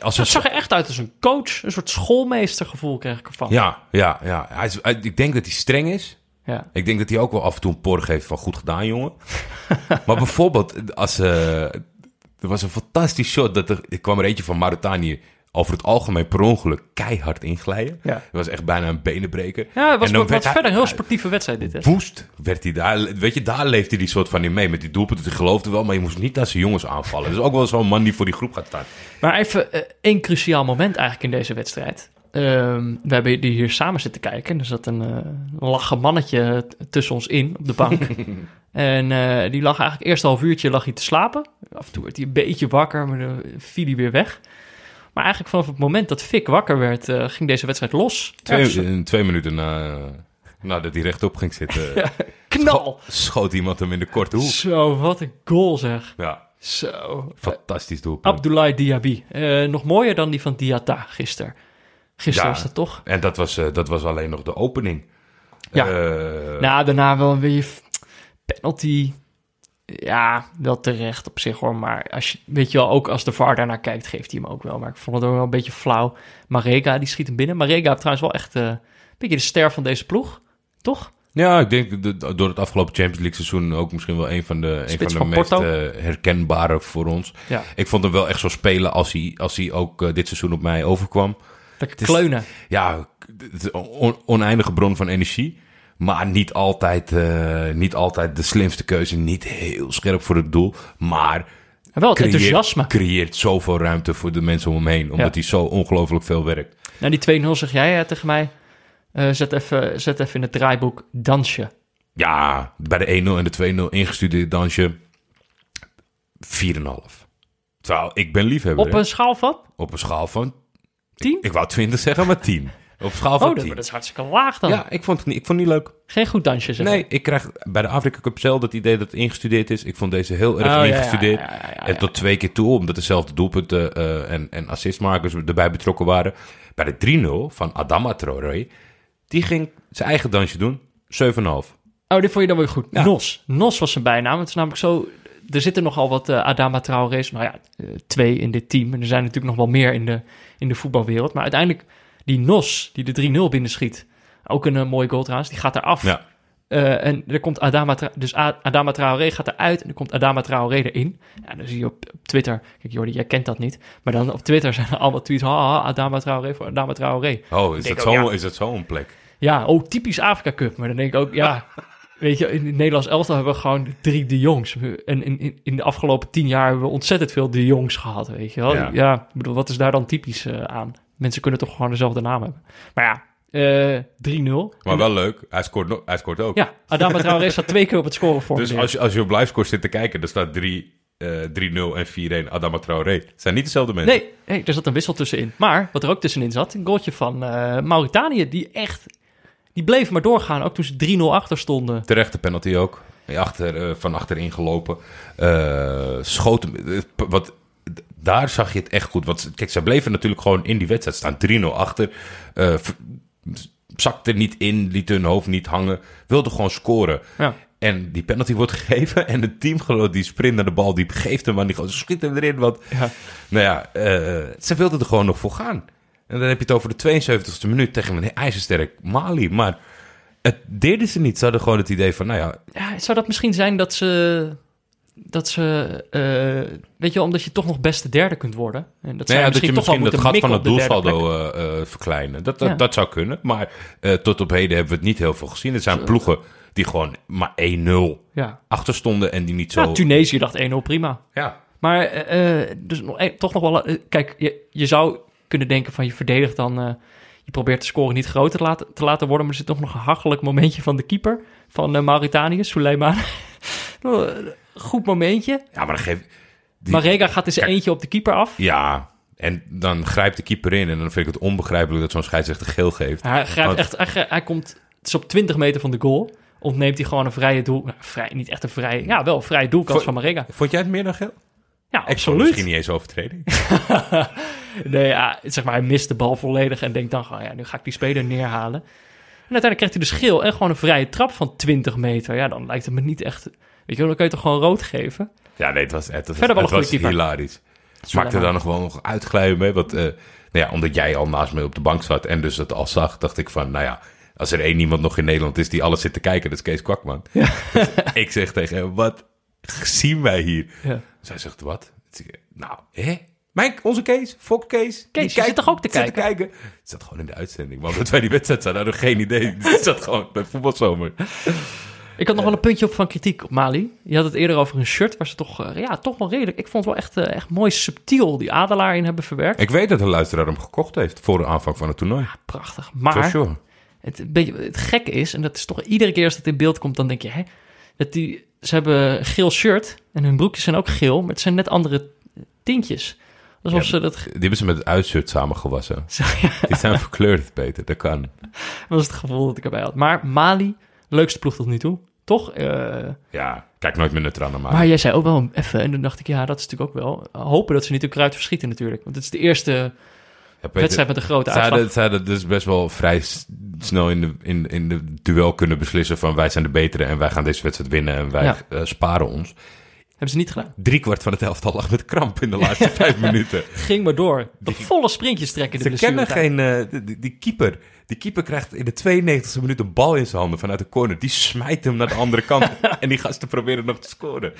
als Dat zag er echt uit als een coach. Een soort schoolmeestergevoel kreeg ik ervan. Ja, ja, ja. Hij is, hij- ik denk dat hij streng is. Ja. Ik denk dat hij ook wel af en toe een por geeft van goed gedaan, jongen. (laughs) maar bijvoorbeeld, als, eh, er was een fantastisch shot. Dat er, er kwam er eentje van Mauritanië over het algemeen per ongeluk keihard inglijden. Ja. Het was echt bijna een benenbreker. Ja, het was En dan wat, werd wat hij- verder een heel sportieve wedstrijd dit, hè? Woest werd hij daar. Weet je, daar leefde hij die soort van in mee. Met die doelpunten, hij geloofde wel, maar je moest niet naar zijn jongens aanvallen. Dus ook wel zo'n man die voor die groep gaat staan. Maar even eh, één cruciaal moment eigenlijk in deze wedstrijd. Ehm, we hebben die hier samen zitten kijken. Er zat een lachen mannetje tussen ons in op de bank. (laughs) en eh, die lag eigenlijk eerst een half uurtje lag hij te slapen. Af en toe werd hij een beetje wakker, maar dan viel hij weer weg. Maar eigenlijk vanaf het moment dat Fik wakker werd, eh, ging deze wedstrijd los. Twee, Ergens- in twee minuten na, nadat hij rechtop ging zitten, (laughs) knal! schoot iemand hem in de korte hoek. Zo, wat een goal zeg. Ja, Zo. fantastisch doelpunt. Abdoulaye Diaby. Eh, nog mooier dan die van Diatta gisteren. Gisteren Ja. was dat toch? En dat was, eh, dat was alleen nog de opening. Ja. Eh, Nou, daarna wel weer f- penalty. Ja, wel terecht op zich hoor. Maar als je, weet je wel, ook als de VAR daarnaar kijkt, geeft hij hem ook wel. Maar ik vond het ook wel een beetje flauw. Marega, die schiet hem binnen. Marega heeft trouwens wel echt eh, een beetje de ster van deze ploeg. Toch? ja, ik denk dat door het afgelopen Champions League seizoen ook misschien wel een van de, een van de van meest eh, herkenbare voor ons. Ja. Ik vond hem wel echt zo spelen als hij, als hij ook eh, dit seizoen op mij overkwam. Lekker kleunen. Ja, het is een on- oneindige bron van energie. Maar niet altijd, eh, niet altijd de slimste keuze. Niet heel scherp voor het doel. Maar wel het creëert, enthousiasme. creëert zoveel ruimte voor de mensen om hem heen. Omdat Ja. hij zo ongelooflijk veel werkt. Nou, die 2-0 zeg jij eh, tegen mij. Eh, zet, even, zet even in het draaiboek dansje. Ja, bij de 1-0 en de 2-0 ingestudeerd dansje 4,5. Terwijl ik ben liefhebber. Op hè. een schaal van Op een schaal van... 10? Ik wou 20 zeggen, maar 10. Op Oh, dat, 10. maar dat is hartstikke laag dan. Ja, ik vond het niet, ik vond het niet leuk. Geen goed dansje zeg Nee, ik krijg bij de Afrika Cup zelf het idee dat het ingestudeerd is. Ik vond deze heel erg Oh, ja, ja, ingestudeerd. ja, ja, ja, ja. En tot twee keer toe, omdat dezelfde doelpunten eh, en, en assistmakers erbij betrokken waren. Bij de 3-0 van Adama Traoré, die ging zijn eigen dansje doen. 7,5. Oh, dit vond je dan weer goed. Ja. Nos. Nos was zijn bijnaam. Het is namelijk zo... Er zitten nogal wat eh, Adama Traore's. Nou ja, eh, twee in dit team. En er zijn natuurlijk nog wel meer in de, in de voetbalwereld. Maar uiteindelijk, die Nos, die de 3-0 binnenschiet... Ook een eh, mooie goal trouwens. Die gaat eraf. Ja. Eh, en er komt Adama, Tra- dus Adama Traoré gaat eruit en er komt Adama Traoré erin. Ja, dan zie je op, op Twitter, kijk Jordi, jij kent dat niet, maar dan op Twitter (laughs) zijn er allemaal tweets, haha, Adama Traoré voor Adama Traoré. Oh, is dat, ook, zo, ja. is dat zo'n plek? Ja, oh, typisch Afrika Cup. Maar dan denk ik ook, ja, (laughs) weet je, in het Nederlands elftal hebben we gewoon drie de jongs. En in, in, in de afgelopen tien jaar hebben we ontzettend veel de jongs gehad, weet je wel. Ja. Bedoel, wat is daar dan typisch eh, aan? Mensen kunnen toch gewoon dezelfde naam hebben. Maar ja, eh 3-0. Maar wel leuk, hij scoort, no- hij scoort ook. Ja, Adama Traoré staat twee keer op het scoreformulier. dus als je, als je op livescore zit te kijken, dan staat 3, eh 3-0 en 4-1 Adama Traoré. Het zijn niet dezelfde mensen. Nee, nee, er zat een wissel tussenin. Maar wat er ook tussenin zat, een goaltje van eh, Mauritanië, die echt... Die bleef maar doorgaan, ook toen ze 3-0 achter stonden. Terechte penalty ook. Achter, eh, van achterin gelopen. Schoot p- wat, daar zag je het echt goed. Want kijk, ze bleven natuurlijk gewoon in die wedstrijd staan. 3-0 achter. V- zakte niet in, liet hun hoofd niet hangen. Wilde gewoon scoren. Ja. En die penalty wordt (laughs) gegeven. En het teamgenoot die sprint naar de bal, die geeft hem aan. Die gewoon schiet hem erin. Want, Ja. nou ja, eh, ze wilden er gewoon nog voor gaan. En dan heb je het over de 72e minuut tegen een ijzersterk Mali. Maar het deden ze niet. Ze hadden gewoon het idee van, nou ja, Ja, zou dat misschien zijn dat ze... Dat ze... eh, weet je, omdat je toch nog beste derde kunt worden. En dat, Nou zij ja, dat je misschien het gat van het doelsaldo eh, eh, verkleinen. Dat, dat, Ja. dat zou kunnen. Maar tot op heden hebben we het niet heel veel gezien. Er zijn ploegen die gewoon maar 1-0 Ja. achter stonden en die niet zo... ja, Tunesië dacht 1-0 prima. Ja, Maar dus nog, eh, toch nog wel... kijk, je, je zou kunnen denken van je verdedigt dan... je probeert de score niet groter te laten, te laten worden... maar er zit toch nog een hachelijk momentje van de keeper... van Mauritanië, Suleiman. (laughs) Goed momentje. ja maar dan geef... die- Marega gaat Kijk. eentje op de keeper af. Ja, en dan grijpt de keeper in en dan vind ik het onbegrijpelijk dat zo'n scheidsrechter geel geeft. Hij, grijpt Want- echt, hij, grijpt- hij komt... Het is op 20 meter van de goal. Ontneemt hij gewoon een vrije doel... nou, vrij, niet echt een vrije... Ja, wel een vrije doelkans van Marega. Vond jij het meer dan geel? Ja, Ik absoluut. misschien niet eens overtreding. (laughs) Nee, ja, zeg maar, hij mist de bal volledig en denkt dan gewoon, ja, nu ga ik die speler neerhalen. En uiteindelijk krijgt hij dus geel en gewoon een vrije trap van 20 meter. Ja, dan lijkt het me niet echt... Weet je wel, dan kun je toch gewoon rood geven? Ja, nee, het was, het was, Verder wel het een was keeper. hilarisch. Maakte daar nog wel nog uitglijden mee. Want, eh, nou ja, omdat jij al naast me op de bank zat en dus het al zag, dacht ik van, nou ja, als er één iemand nog in Nederland is die alles zit te kijken, dat is Kees Kwakman. Dus ik zeg tegen hem, wat zien wij hier? Ja. Zij zegt, wat? Nou, hè? Mijn, onze Kees, Fok Kees. die je zit toch ook te zit kijken? Het zat gewoon in de uitzending. Maar omdat wij die wedstrijd zaten, hadden we geen idee. (laughs) Het zat gewoon bij voetbalzomer. Ik had nog wel een puntje op van kritiek op Mali. Je had het eerder over een shirt waar ze toch, eh, ja, toch wel redelijk... Ik vond het wel echt, eh, echt mooi subtiel die adelaar in hebben verwerkt. Ik weet dat een luisteraar hem gekocht heeft voor de aanvang van het toernooi. Prachtig. For Maar sure. het, beetje, het gekke is, en dat is toch iedere keer als het in beeld komt, dan denk je, hè, dat die, ze hebben een geel shirt en hun broekjes zijn ook geel, maar het zijn net andere tintjes. Alsof Ja, ze dat, Die hebben ze met het uitshirt samengewassen. (laughs) ja, Die zijn verkleurd, Peter. Dat kan. was het gevoel dat ik erbij had. Maar Mali, leukste ploeg tot nu toe, toch? Eh, Ja, kijk nooit meer neutraal naar maar jij zei ook wel even, en dan dacht ik, ja, dat is natuurlijk ook wel, hopen dat ze niet een kruid verschieten natuurlijk. Want het is de eerste Ja, Peter, wedstrijd met een grote uitslag. zij hadden dus best wel vrij snel in de, in, in de duel kunnen beslissen van wij zijn de betere en wij gaan deze wedstrijd winnen en wij Ja. eh, sparen ons. Hebben ze niet gedaan. Drie kwart van het elftal lag met kramp in de laatste (laughs) vijf minuten. Ging maar door. De volle sprintjes trekken de Ze kennen geen... eh, die, die keeper. Die keeper krijgt in de 92e minuut een bal in zijn handen vanuit de corner. Die smijt hem naar de andere kant. (laughs) en die gasten proberen nog te scoren.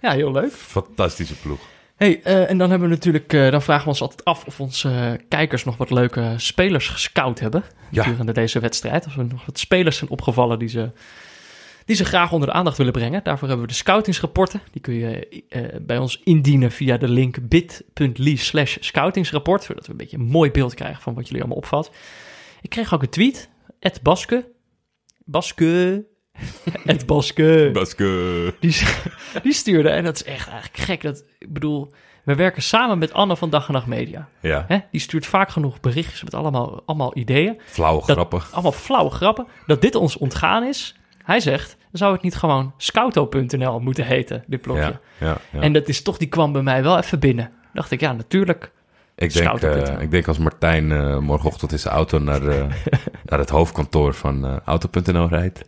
Ja, heel leuk. Fantastische ploeg. Hey, eh, en dan hebben we natuurlijk, eh, dan vragen we ons altijd af of onze kijkers nog wat leuke spelers gescout hebben Ja. gedurende deze wedstrijd. Of er nog wat spelers zijn opgevallen die ze, die ze graag onder de aandacht willen brengen. Daarvoor hebben we de scoutingsrapporten. Die kun je eh, bij ons indienen via de link bit.ly slash scoutingsrapport. Zodat we een beetje een mooi beeld krijgen van wat jullie allemaal opvalt. Ik kreeg ook een tweet. Ed Baske. Baske. (laughs) Ed Baske. Baske. Die, (laughs) die stuurde, en dat is echt eigenlijk gek. Dat, ik bedoel, we werken samen met Anne van Dag en Nacht Media. Ja, Hè? Die stuurt vaak genoeg berichtjes met allemaal, allemaal ideeën. flauwe Dat- grappen. Allemaal flauwe grappen. Dat dit ons ontgaan is. Hij zegt, zou het niet gewoon scouto.nl moeten heten, dit blokje. Ja, ja, ja. En dat is toch, die kwam bij mij wel even binnen. Dacht ik, ja, natuurlijk. Ik denk, eh, ik denk als Martijn eh, morgenochtend in zijn auto naar, eh, (laughs) naar het hoofdkantoor van Auto.nl rijdt,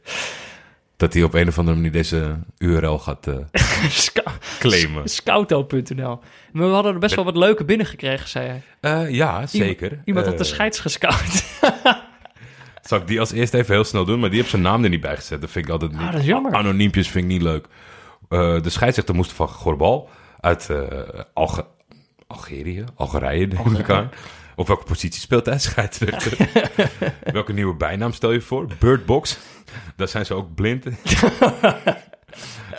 dat hij op een of andere manier deze URL gaat (laughs) claimen. Scouto.nl. Maar we hadden er best wel wat leuke binnengekregen, zei hij. Ja, zeker. Iemand Eh, had de scheids gescout. (laughs) Zal ik die als eerste even heel snel doen, maar die heeft zijn naam er niet bij gezet. Dat vind ik altijd niet. Ah, dat is jammer. Anoniempjes vind ik niet leuk. Eh, de scheidsrechter moest van Gorbal uit Alge- Algerië, Algerije denk ik aan. Op welke positie speelt hij, scheidsrechter? (laughs) welke nieuwe bijnaam stel je voor? Birdbox. Daar zijn ze ook blind. in. (laughs)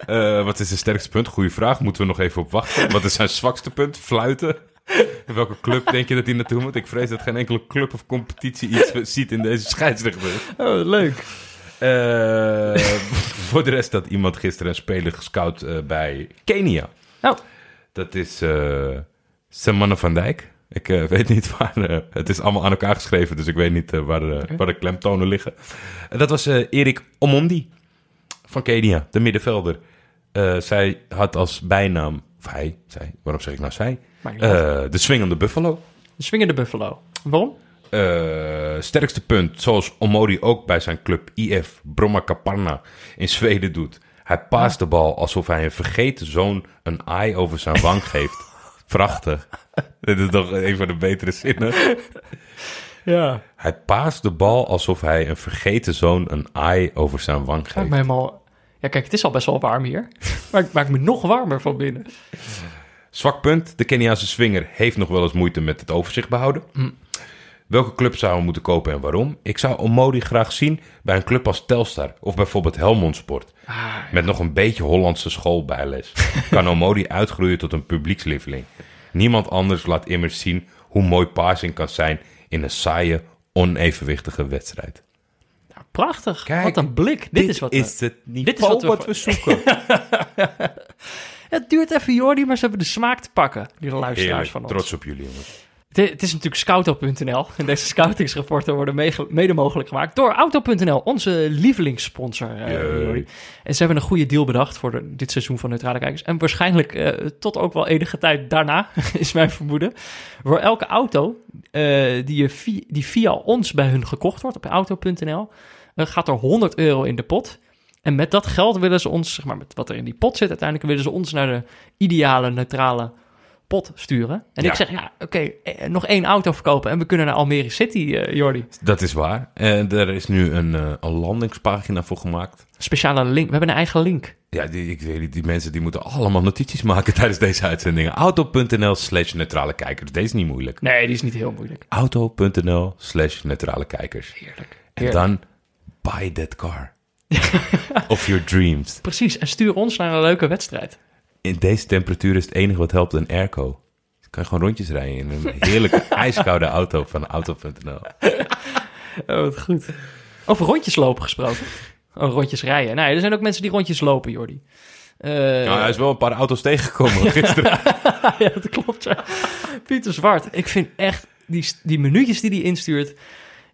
Eh, wat is zijn sterkste punt? Goeie vraag. Moeten we nog even op wachten. Wat is zijn zwakste punt? Fluiten. Welke club denk je dat hij naartoe moet? Ik vrees dat geen enkele club of competitie iets ziet in deze scheidsrechter. Oh, leuk. Eh, voor de rest had iemand gisteren een speler gescout eh, bij Kenia. Oh. Dat is Semane van Dijk. Ik weet niet waar... het is allemaal aan elkaar geschreven, dus ik weet niet waar, de, waar de klemtonen liggen. En dat was Erik Omondi van Kenia, de middenvelder. Zij had als bijnaam... Of hij, zij, waarom zeg ik nou zij? Eh, de swingende buffalo. De swingende buffalo. Waarom? Eh, sterkste punt, zoals Omori ook bij zijn club IF Bromma Kaparna in Zweden doet. Hij paast de bal alsof hij een vergeten zoon een eye over zijn wang (laughs) geeft. Prachtig. Dit is toch een van de betere zinnen. Ja. Hij paast de bal alsof hij een vergeten zoon een eye over zijn wang geeft. me helemaal... Ja, kijk, het is al best wel warm hier. (laughs) Maar het maakt me nog warmer van binnen. Zwak punt. De Keniaanse swinger heeft nog wel eens moeite met het overzicht behouden. Welke club zou we moeten kopen en waarom? Ik zou Omodi graag zien bij een club als Telstar of bijvoorbeeld Helmond Sport. Met nog een beetje Hollandse schoolbijles. (laughs) kan Omodi uitgroeien tot een publiekslieveling. Niemand anders laat immers zien hoe mooi passing kan zijn in een saaie, onevenwichtige wedstrijd. Prachtig. Kijk, wat een blik. Dit, is wat we- is het niveau dit is wat we- wat we (laughs) zoeken. Het duurt even, Jordi, maar ze hebben de smaak te pakken. Die luisteraars Heerlijk, van ons. trots op jullie jongens. Het, is natuurlijk Scouto.nl. En deze scoutingsrapporten worden mede mogelijk gemaakt door Auto.nl, onze lievelingssponsor. eh. En ze hebben een goede deal bedacht voor de- dit seizoen van Neutrale Kijkers. En waarschijnlijk eh, tot ook wel enige tijd daarna, (laughs) is mijn vermoeden. Voor elke auto eh, die, je die via ons bij hun gekocht wordt op Auto.nl, eh, gaat er 100 euro in de pot. En met dat geld willen ze ons, zeg maar, met wat er in die pot zit, uiteindelijk willen ze ons naar de ideale neutrale pot sturen. En Ja. ik zeg, ja, oké, eh, nog één auto verkopen en we kunnen naar Almere City, eh, Jordi. Dat is waar. En er is nu een, eh, een landingspagina voor gemaakt. Speciale link. We hebben een eigen link. Ja, die, ik weet niet, die mensen die moeten allemaal notities maken (laughs) tijdens deze uitzendingen. Auto.nl slash neutrale kijkers. Deze is niet moeilijk. Nee, die is niet heel moeilijk. Auto.nl slash neutrale kijkers. Heerlijk. En Heerlijk. dan buy that car. (laughs) of your dreams. Precies, en stuur ons naar een leuke wedstrijd. In deze temperatuur is het enige wat helpt een airco. Dan kan je gewoon rondjes rijden in een heerlijke (laughs) ijskoude auto van Auto.nl. (laughs) Oh, wat goed. Over rondjes lopen gesproken. Oh, rondjes rijden. Nou, er zijn ook mensen die rondjes lopen, Jordi. Nou, hij is wel een paar auto's tegengekomen gisteren. ja, dat klopt. Ja. Pieter Zwart. Ik vind echt die, die minuutjes die hij instuurt.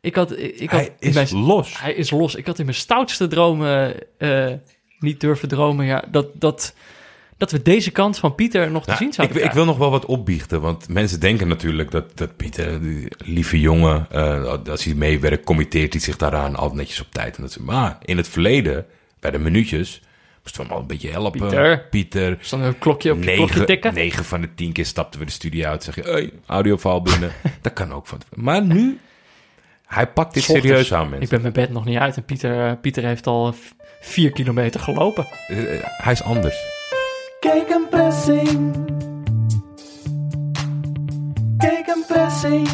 Ik had, ik, ik had hij is mijn- los. Hij is los. Ik had in mijn stoutste dromen eh, niet durven dromen. Ja, dat, dat, dat we deze kant van Pieter nog te Nou, zien ik, zouden ik krijgen. wil nog wel wat opbiechten, want mensen denken natuurlijk dat, dat Pieter, die lieve jongen, eh, als hij meewerkt, committeert hij zich daaraan altijd netjes op tijd. En dat, ze- maar in het verleden, bij de minuutjes, moesten we hem al een beetje helpen. Pieter. Pieter. Er stond een klokje op je klokje tikken. negen van de tien keer stapten we de studio uit. Zeg je, hey, binnen. (laughs) dat kan ook van. Maar nu, hij pakt dit ochtends. serieus aan, mensen. Ik ben mijn bed nog niet uit en Pieter, eh, Pieter heeft al vier kilometer gelopen. Eh, hij is anders. Kijk een pressing. Kijk een pressing.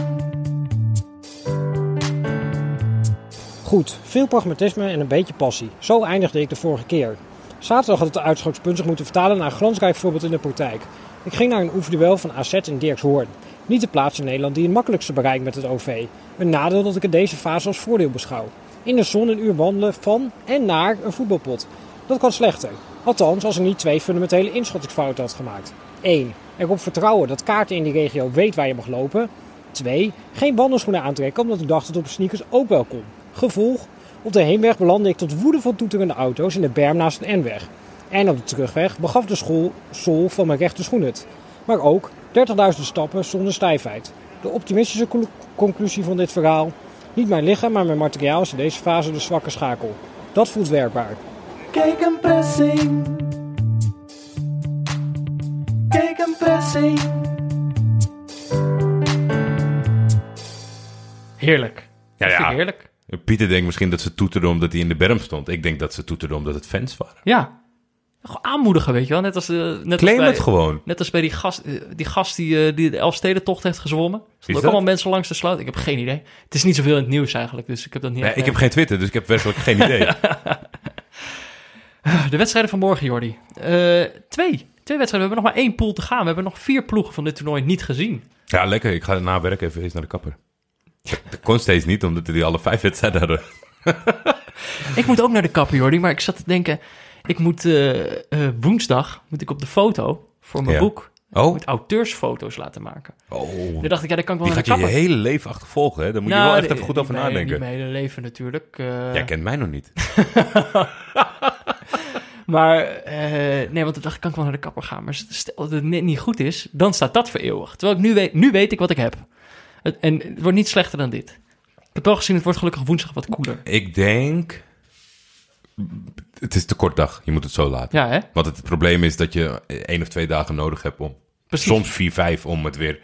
Goed, veel pragmatisme en een beetje passie. Zo eindigde ik de vorige keer. Zaterdag had het uitschotspunt zich moeten vertalen naar een glansrijk voorbeeld in de praktijk. Ik ging naar een oefenduel van AZ en Dirkshoorn. Niet de plaats in Nederland die het makkelijkste bereikt met het OV. Een nadeel dat ik in deze fase als voordeel beschouw. In de zon een uur wandelen van en naar een voetbalpot. Dat kan slechter. Althans, als ik niet twee fundamentele inschattingsfouten had gemaakt. 1. Erop vertrouwen dat kaarten in die regio weet waar je mag lopen. 2. Geen wandelschoenen aantrekken omdat ik dacht dat op sneakers ook wel kon. Gevolg? Op de heenweg belandde ik tot woede van toeterende auto's in de berm naast een N-weg. En op de terugweg begaf de school sol van mijn rechter schoen het. Maar ook 30.000 stappen zonder stijfheid. De optimistische clu- conclusie van dit verhaal. Niet mijn lichaam, maar mijn materiaal is in deze fase de zwakke schakel. Dat voelt werkbaar. Kijk een pressing. Kijk een pressing. Heerlijk. Ja, Dat ja. heerlijk. Pieter denkt misschien dat ze toeterden omdat hij in de berm stond. Ik denk dat ze toeterden omdat het fans waren. Ja. Gewoon aanmoedigen, weet je wel. Net als, eh, net als bij, het gewoon. Net als bij die gast, eh, die, gast die, eh, die de Elfstedentocht heeft gezwommen. Er stonden ook allemaal mensen langs de sloot. Ik heb geen idee. Het is niet zoveel in het nieuws eigenlijk, dus ik heb dat niet Nee, ik heb geen Twitter, dus ik heb werkelijk geen idee. (laughs) De wedstrijden van morgen, Jordi. Twee. Twee wedstrijden. We hebben nog maar één pool te gaan. We hebben nog vier ploegen van dit toernooi niet gezien. Ja, lekker. Ik ga na werk even eens naar de kapper. Dat kon steeds niet, omdat die alle vijf wedstrijden hadden. (laughs) Ik moet ook naar de kapper, Jordi. Maar ik zat te denken... Ik moet eh, eh, woensdag moet ik op de foto voor mijn Ja. boek... Oh, moet auteursfoto's laten maken. oh. Toen dacht ik, ja, dan kan ik wel Die gaat je je hele leven achtervolgen, hè? Daar moet je Nou, wel echt even goed over mijn- Niet nadenken. mijn hele leven natuurlijk. eh, Jij kent mij nog niet. (laughs) Maar nee, want dacht ik, kan ik wel naar de kapper gaan. Maar stel dat het net niet goed is, dan staat dat voor eeuwig. Terwijl ik nu weet, nu weet ik wat ik heb. Het- En het wordt niet slechter dan dit. Ik heb wel gezien, het wordt gelukkig woensdag wat koeler. Ik denk Het is te kort dag. Je moet het zo laten. Ja, hè? Want het probleem is dat je één of twee dagen nodig hebt om... Precies. Soms vier, vijf om het weer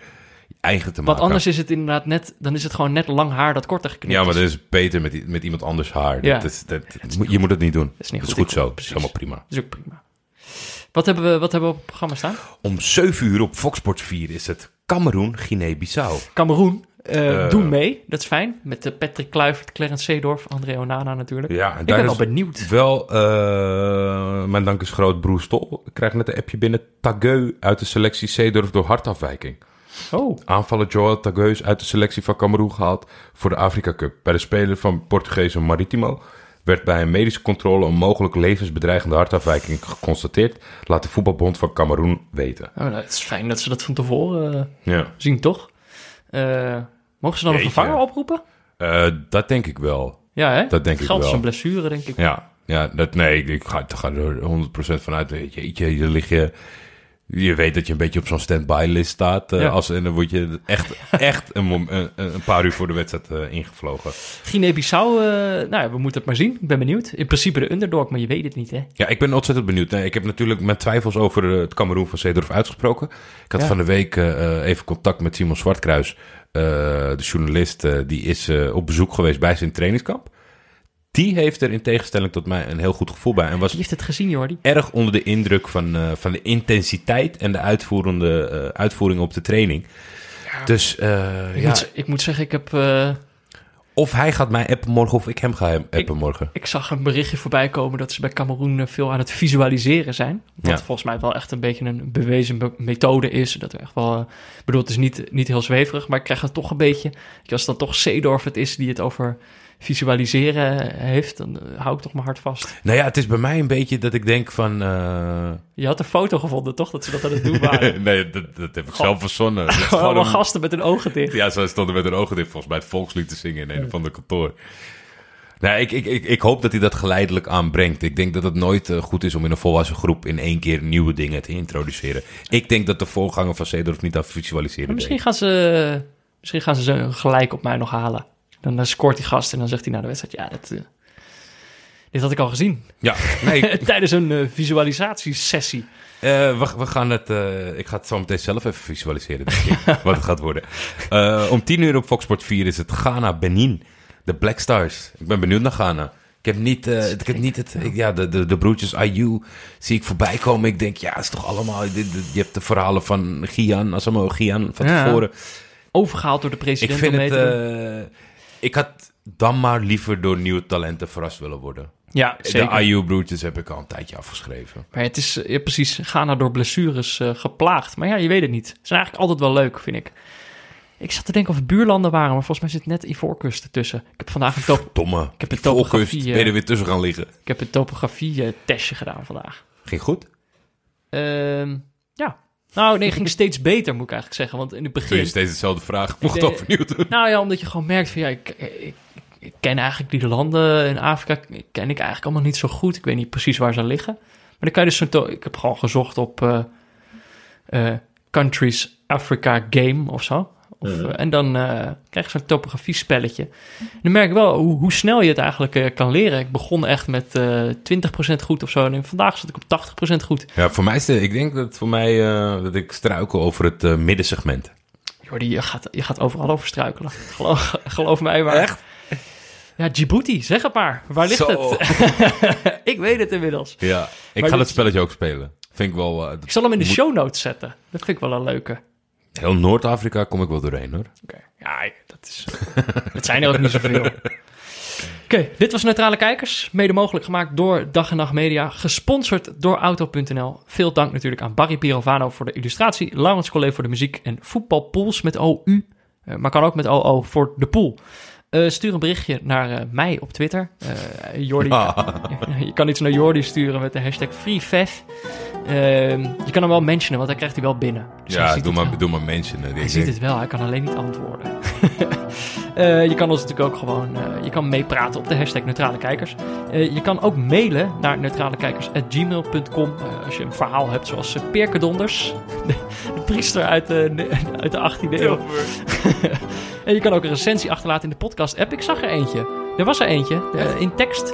eigen te Want maken. anders is het inderdaad net, dan is het gewoon net lang haar dat korter geknipt Ja, maar dat is beter met, met iemand anders haar. Ja. Dat is, dat, je moet het niet doen. is niet dat is goed. goed zo. Dat is helemaal prima. Dat is ook prima. Wat hebben we, wat hebben we op het programma staan? Om 7 uur op Fox Sports 4 is het Cameroen, Guinea-Bissau. Cameroen. Eh Eh. doe mee, dat is fijn. Met eh, Patrick Kluivert, Clarence Seedorf, André Onana natuurlijk. Ja, Ik ben wel benieuwd. wel... mijn dank is groot, Broer Stol. Ik krijg net een appje binnen. Tageu uit de selectie Zeedorf door hartafwijking. Oh, Aanvaller Joel Tageu is uit de selectie van Cameroen gehaald voor de Afrika Cup. Bij de speler van Portugese Maritimo werd bij een medische controle een mogelijk levensbedreigende hartafwijking geconstateerd. Laat de voetbalbond van Cameroen weten. oh, nou, het is fijn dat ze dat van tevoren Ja, zien, toch? Eh, mogen ze dan een vervanger oproepen? Eh, dat denk ik wel. Ja, hè? Dat denk ik wel. een blessure, denk ik. Ja, ja dat, nee, ik, ik ga, ik ga er 100% vanuit. Jeetje, je lig je... Je weet dat je een beetje op zo'n stand-by-list staat. eh, Ja. als, en dan word je echt, (laughs) echt een, een, een paar uur voor de wedstrijd eh, ingevlogen. Guinea-Bissau, eh, nou ja, we moeten het maar zien. Ik ben benieuwd. In principe de underdog, maar je weet het niet, hè? Ja, ik ben ontzettend benieuwd. Nee, ik heb natuurlijk mijn twijfels over het Cameroen van Zeedorf uitgesproken. Ik had Ja. van de week even contact met Simon Zwartkruis, de journalist. die is op bezoek geweest bij zijn trainingskamp. Die heeft er in tegenstelling tot mij een heel goed gevoel bij. En was Wie heeft het gezien, Jordi? erg onder de indruk van, eh, van de intensiteit en de uitvoerende, eh, uitvoering op de training. Dus eh, Ik, ja, moet, ik moet zeggen, ik heb... of hij gaat mij appen morgen of ik hem ga appen morgen. Ik zag een berichtje voorbij komen dat ze bij Cameroen veel aan het visualiseren zijn. Wat Ja. volgens mij wel echt een beetje een bewezen be- methode is. Dat er echt wel, ik bedoel, het is niet, niet heel zweverig, maar ik krijg het toch een beetje. Als het dan toch Seedorf het is die het over visualiseren heeft, dan eh, hou ik toch mijn hart vast. Nou ja, het is bij mij een beetje dat ik denk van... eh, Je had een foto gevonden, toch? Dat ze dat aan het doen waren. (laughs) nee, dat, dat heb ik zelf verzonnen. Dat (laughs) Gewoon allemaal een- gasten met hun ogen dicht. Ja, ze stonden met hun ogen dicht volgens mij het volkslied te zingen in een van de kantoor. Nou, ik, ik, ik, ik hoop dat hij dat geleidelijk aanbrengt. Ik denk dat het nooit eh, goed is om in een volwassen groep in één keer nieuwe dingen te introduceren. Ik denk dat de voorganger van Seedorf niet aan visualiseren Maar misschien deed. gaan ze, misschien gaan ze ze gelijk op mij nog halen. Dan eh, scoort die gast en dan zegt hij na de wedstrijd, ja, dat, eh, dit had ik al gezien. Ja, nee, (laughs) Tijdens een eh, visualisatiesessie. eh, we, we gaan het, ik ga het zo meteen zelf even visualiseren, ik, (laughs) wat het gaat worden. Om tien uur op Fox Sport 4 is het Ghana-Benin, de Black Stars. Ik ben benieuwd naar Ghana. Ik heb niet, ik heb niet het, ik- ja, de, de, de broertjes Ayu zie ik voorbij komen. Ik denk, ja, is toch allemaal, dit- dit- je hebt de verhalen van Gian, Asamoah Gian van Ja. tevoren. Overgehaald door de Ik president vind om mee het, eh, ik had dan maar liever door nieuwe talenten verrast willen worden. ja, De zeker. Ayu-broertjes heb ik al een tijdje afgeschreven. Maar het is eh, ja, precies, Ghana door blessures eh, geplaagd. Maar ja, je weet het niet. Ze zijn eigenlijk altijd wel leuk, vind ik. Ik zat te denken of het buurlanden waren, maar volgens mij zit net Ivoorkust ertussen. Ik heb vandaag een, top, Domme. Ik heb volkust, topografie, ben eh, je er weer tussen gaan liggen. ik heb een topografie-testje gedaan vandaag. Ging goed? Ehm. Nou, nee, ging steeds beter, moet ik eigenlijk zeggen. Want in het Kun je begin... steeds dezelfde vraag mocht denk- overnieuw doen? Nou ja, omdat je gewoon merkt van ja, ik, ik, ik ken eigenlijk die landen in Afrika, ken ik eigenlijk allemaal niet zo goed. Ik weet niet precies waar ze liggen. Maar dan kan je dus zo, ik heb gewoon gezocht op eh, eh, countries Africa game of zo. Of, eh, en dan eh, krijg je zo'n topografie-spelletje. En dan merk ik wel hoe, hoe snel je het eigenlijk eh, kan leren. Ik begon echt met eh 20% goed of zo. En vandaag zat ik op 80% goed. Ja, voor mij is het, ik denk dat voor mij dat ik struikel over het middensegment. Jordi, je gaat, je gaat overal over struikelen. Geloof, geloof mij maar. Echt? Ja, Djibouti, zeg het maar. Waar ligt Zo. het? (laughs) ik weet het inmiddels. Ja, ik Maar ga dit- het spelletje ook spelen. Vind ik wel. dat- Ik zal hem in de show notes zetten. Dat vind ik wel een leuke. Heel Noord-Afrika kom ik wel doorheen hoor. Oké, ja, dat is... (laughs) het zijn er ook niet zoveel. (laughs) Oké, dit was Neutrale Kijkers. Mede mogelijk gemaakt door Dag en Nacht Media. Gesponsord door Auto.nl. Veel dank natuurlijk aan Barry Pirovano voor de illustratie. Laurens Collet voor de muziek. En Voetbalpools met OU. eh, maar kan ook met OO voor de pool. Eh, stuur een berichtje naar eh, mij op Twitter. Eh Jordi, (laughs) je kan iets naar Jordi sturen met de hashtag FreeFef. Ehm, je kan hem wel mentionen, want dan krijgt hij wel binnen. Dus hij Ja, doe wel. maar, doe maar mensen. eh, Hij ziet het wel, hij kan alleen niet antwoorden. (laughs) Eh, je kan ons natuurlijk ook gewoon, eh, je kan meepraten op de hashtag Neutrale Kijkers. Eh, je kan ook mailen naar neutralekijkers.gmail.com als je een verhaal hebt zoals Peerke Donders, de, (laughs) de priester uit de, uit de 18e eeuw. (laughs) en je kan ook een recensie achterlaten in de podcast app. Ik zag er eentje. Er was er eentje, in tekst.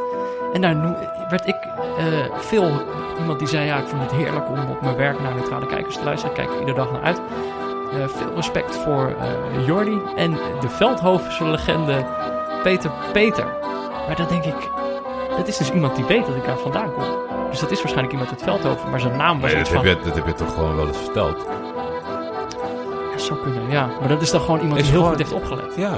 En daar werd ik veel iemand die zei: Ja, ik vond het heerlijk om op mijn werk naar neutrale kijkers te luisteren. Ik kijk er iedere dag naar uit. Eh, veel respect voor eh Jordi en de Veldhovense legende Peter Peter. Maar dan denk ik, dat is dus iemand die weet dat ik daar vandaan kom. Dus dat is waarschijnlijk iemand uit Veldhoven, maar zijn naam was iets dat, van... heb je, dat heb je toch gewoon wel eens verteld? Ja, zou kunnen, ja. Maar dat is dan gewoon iemand Is die heel gewoon- goed heeft opgelet. Ja.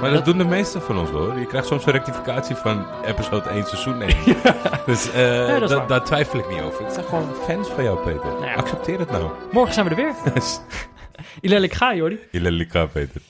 Maar dat, doen de meesten van ons hoor. Je krijgt soms een rectificatie van episode 1, seizoen 1. (laughs) Dus eh, dat da- daar twijfel ik niet over. Ik zijn gewoon fans van jou, Peter. ja. Accepteer het nou. Morgen zijn we er weer. (laughs) Ilelik ga, Jordi. Je lelijka, Peter.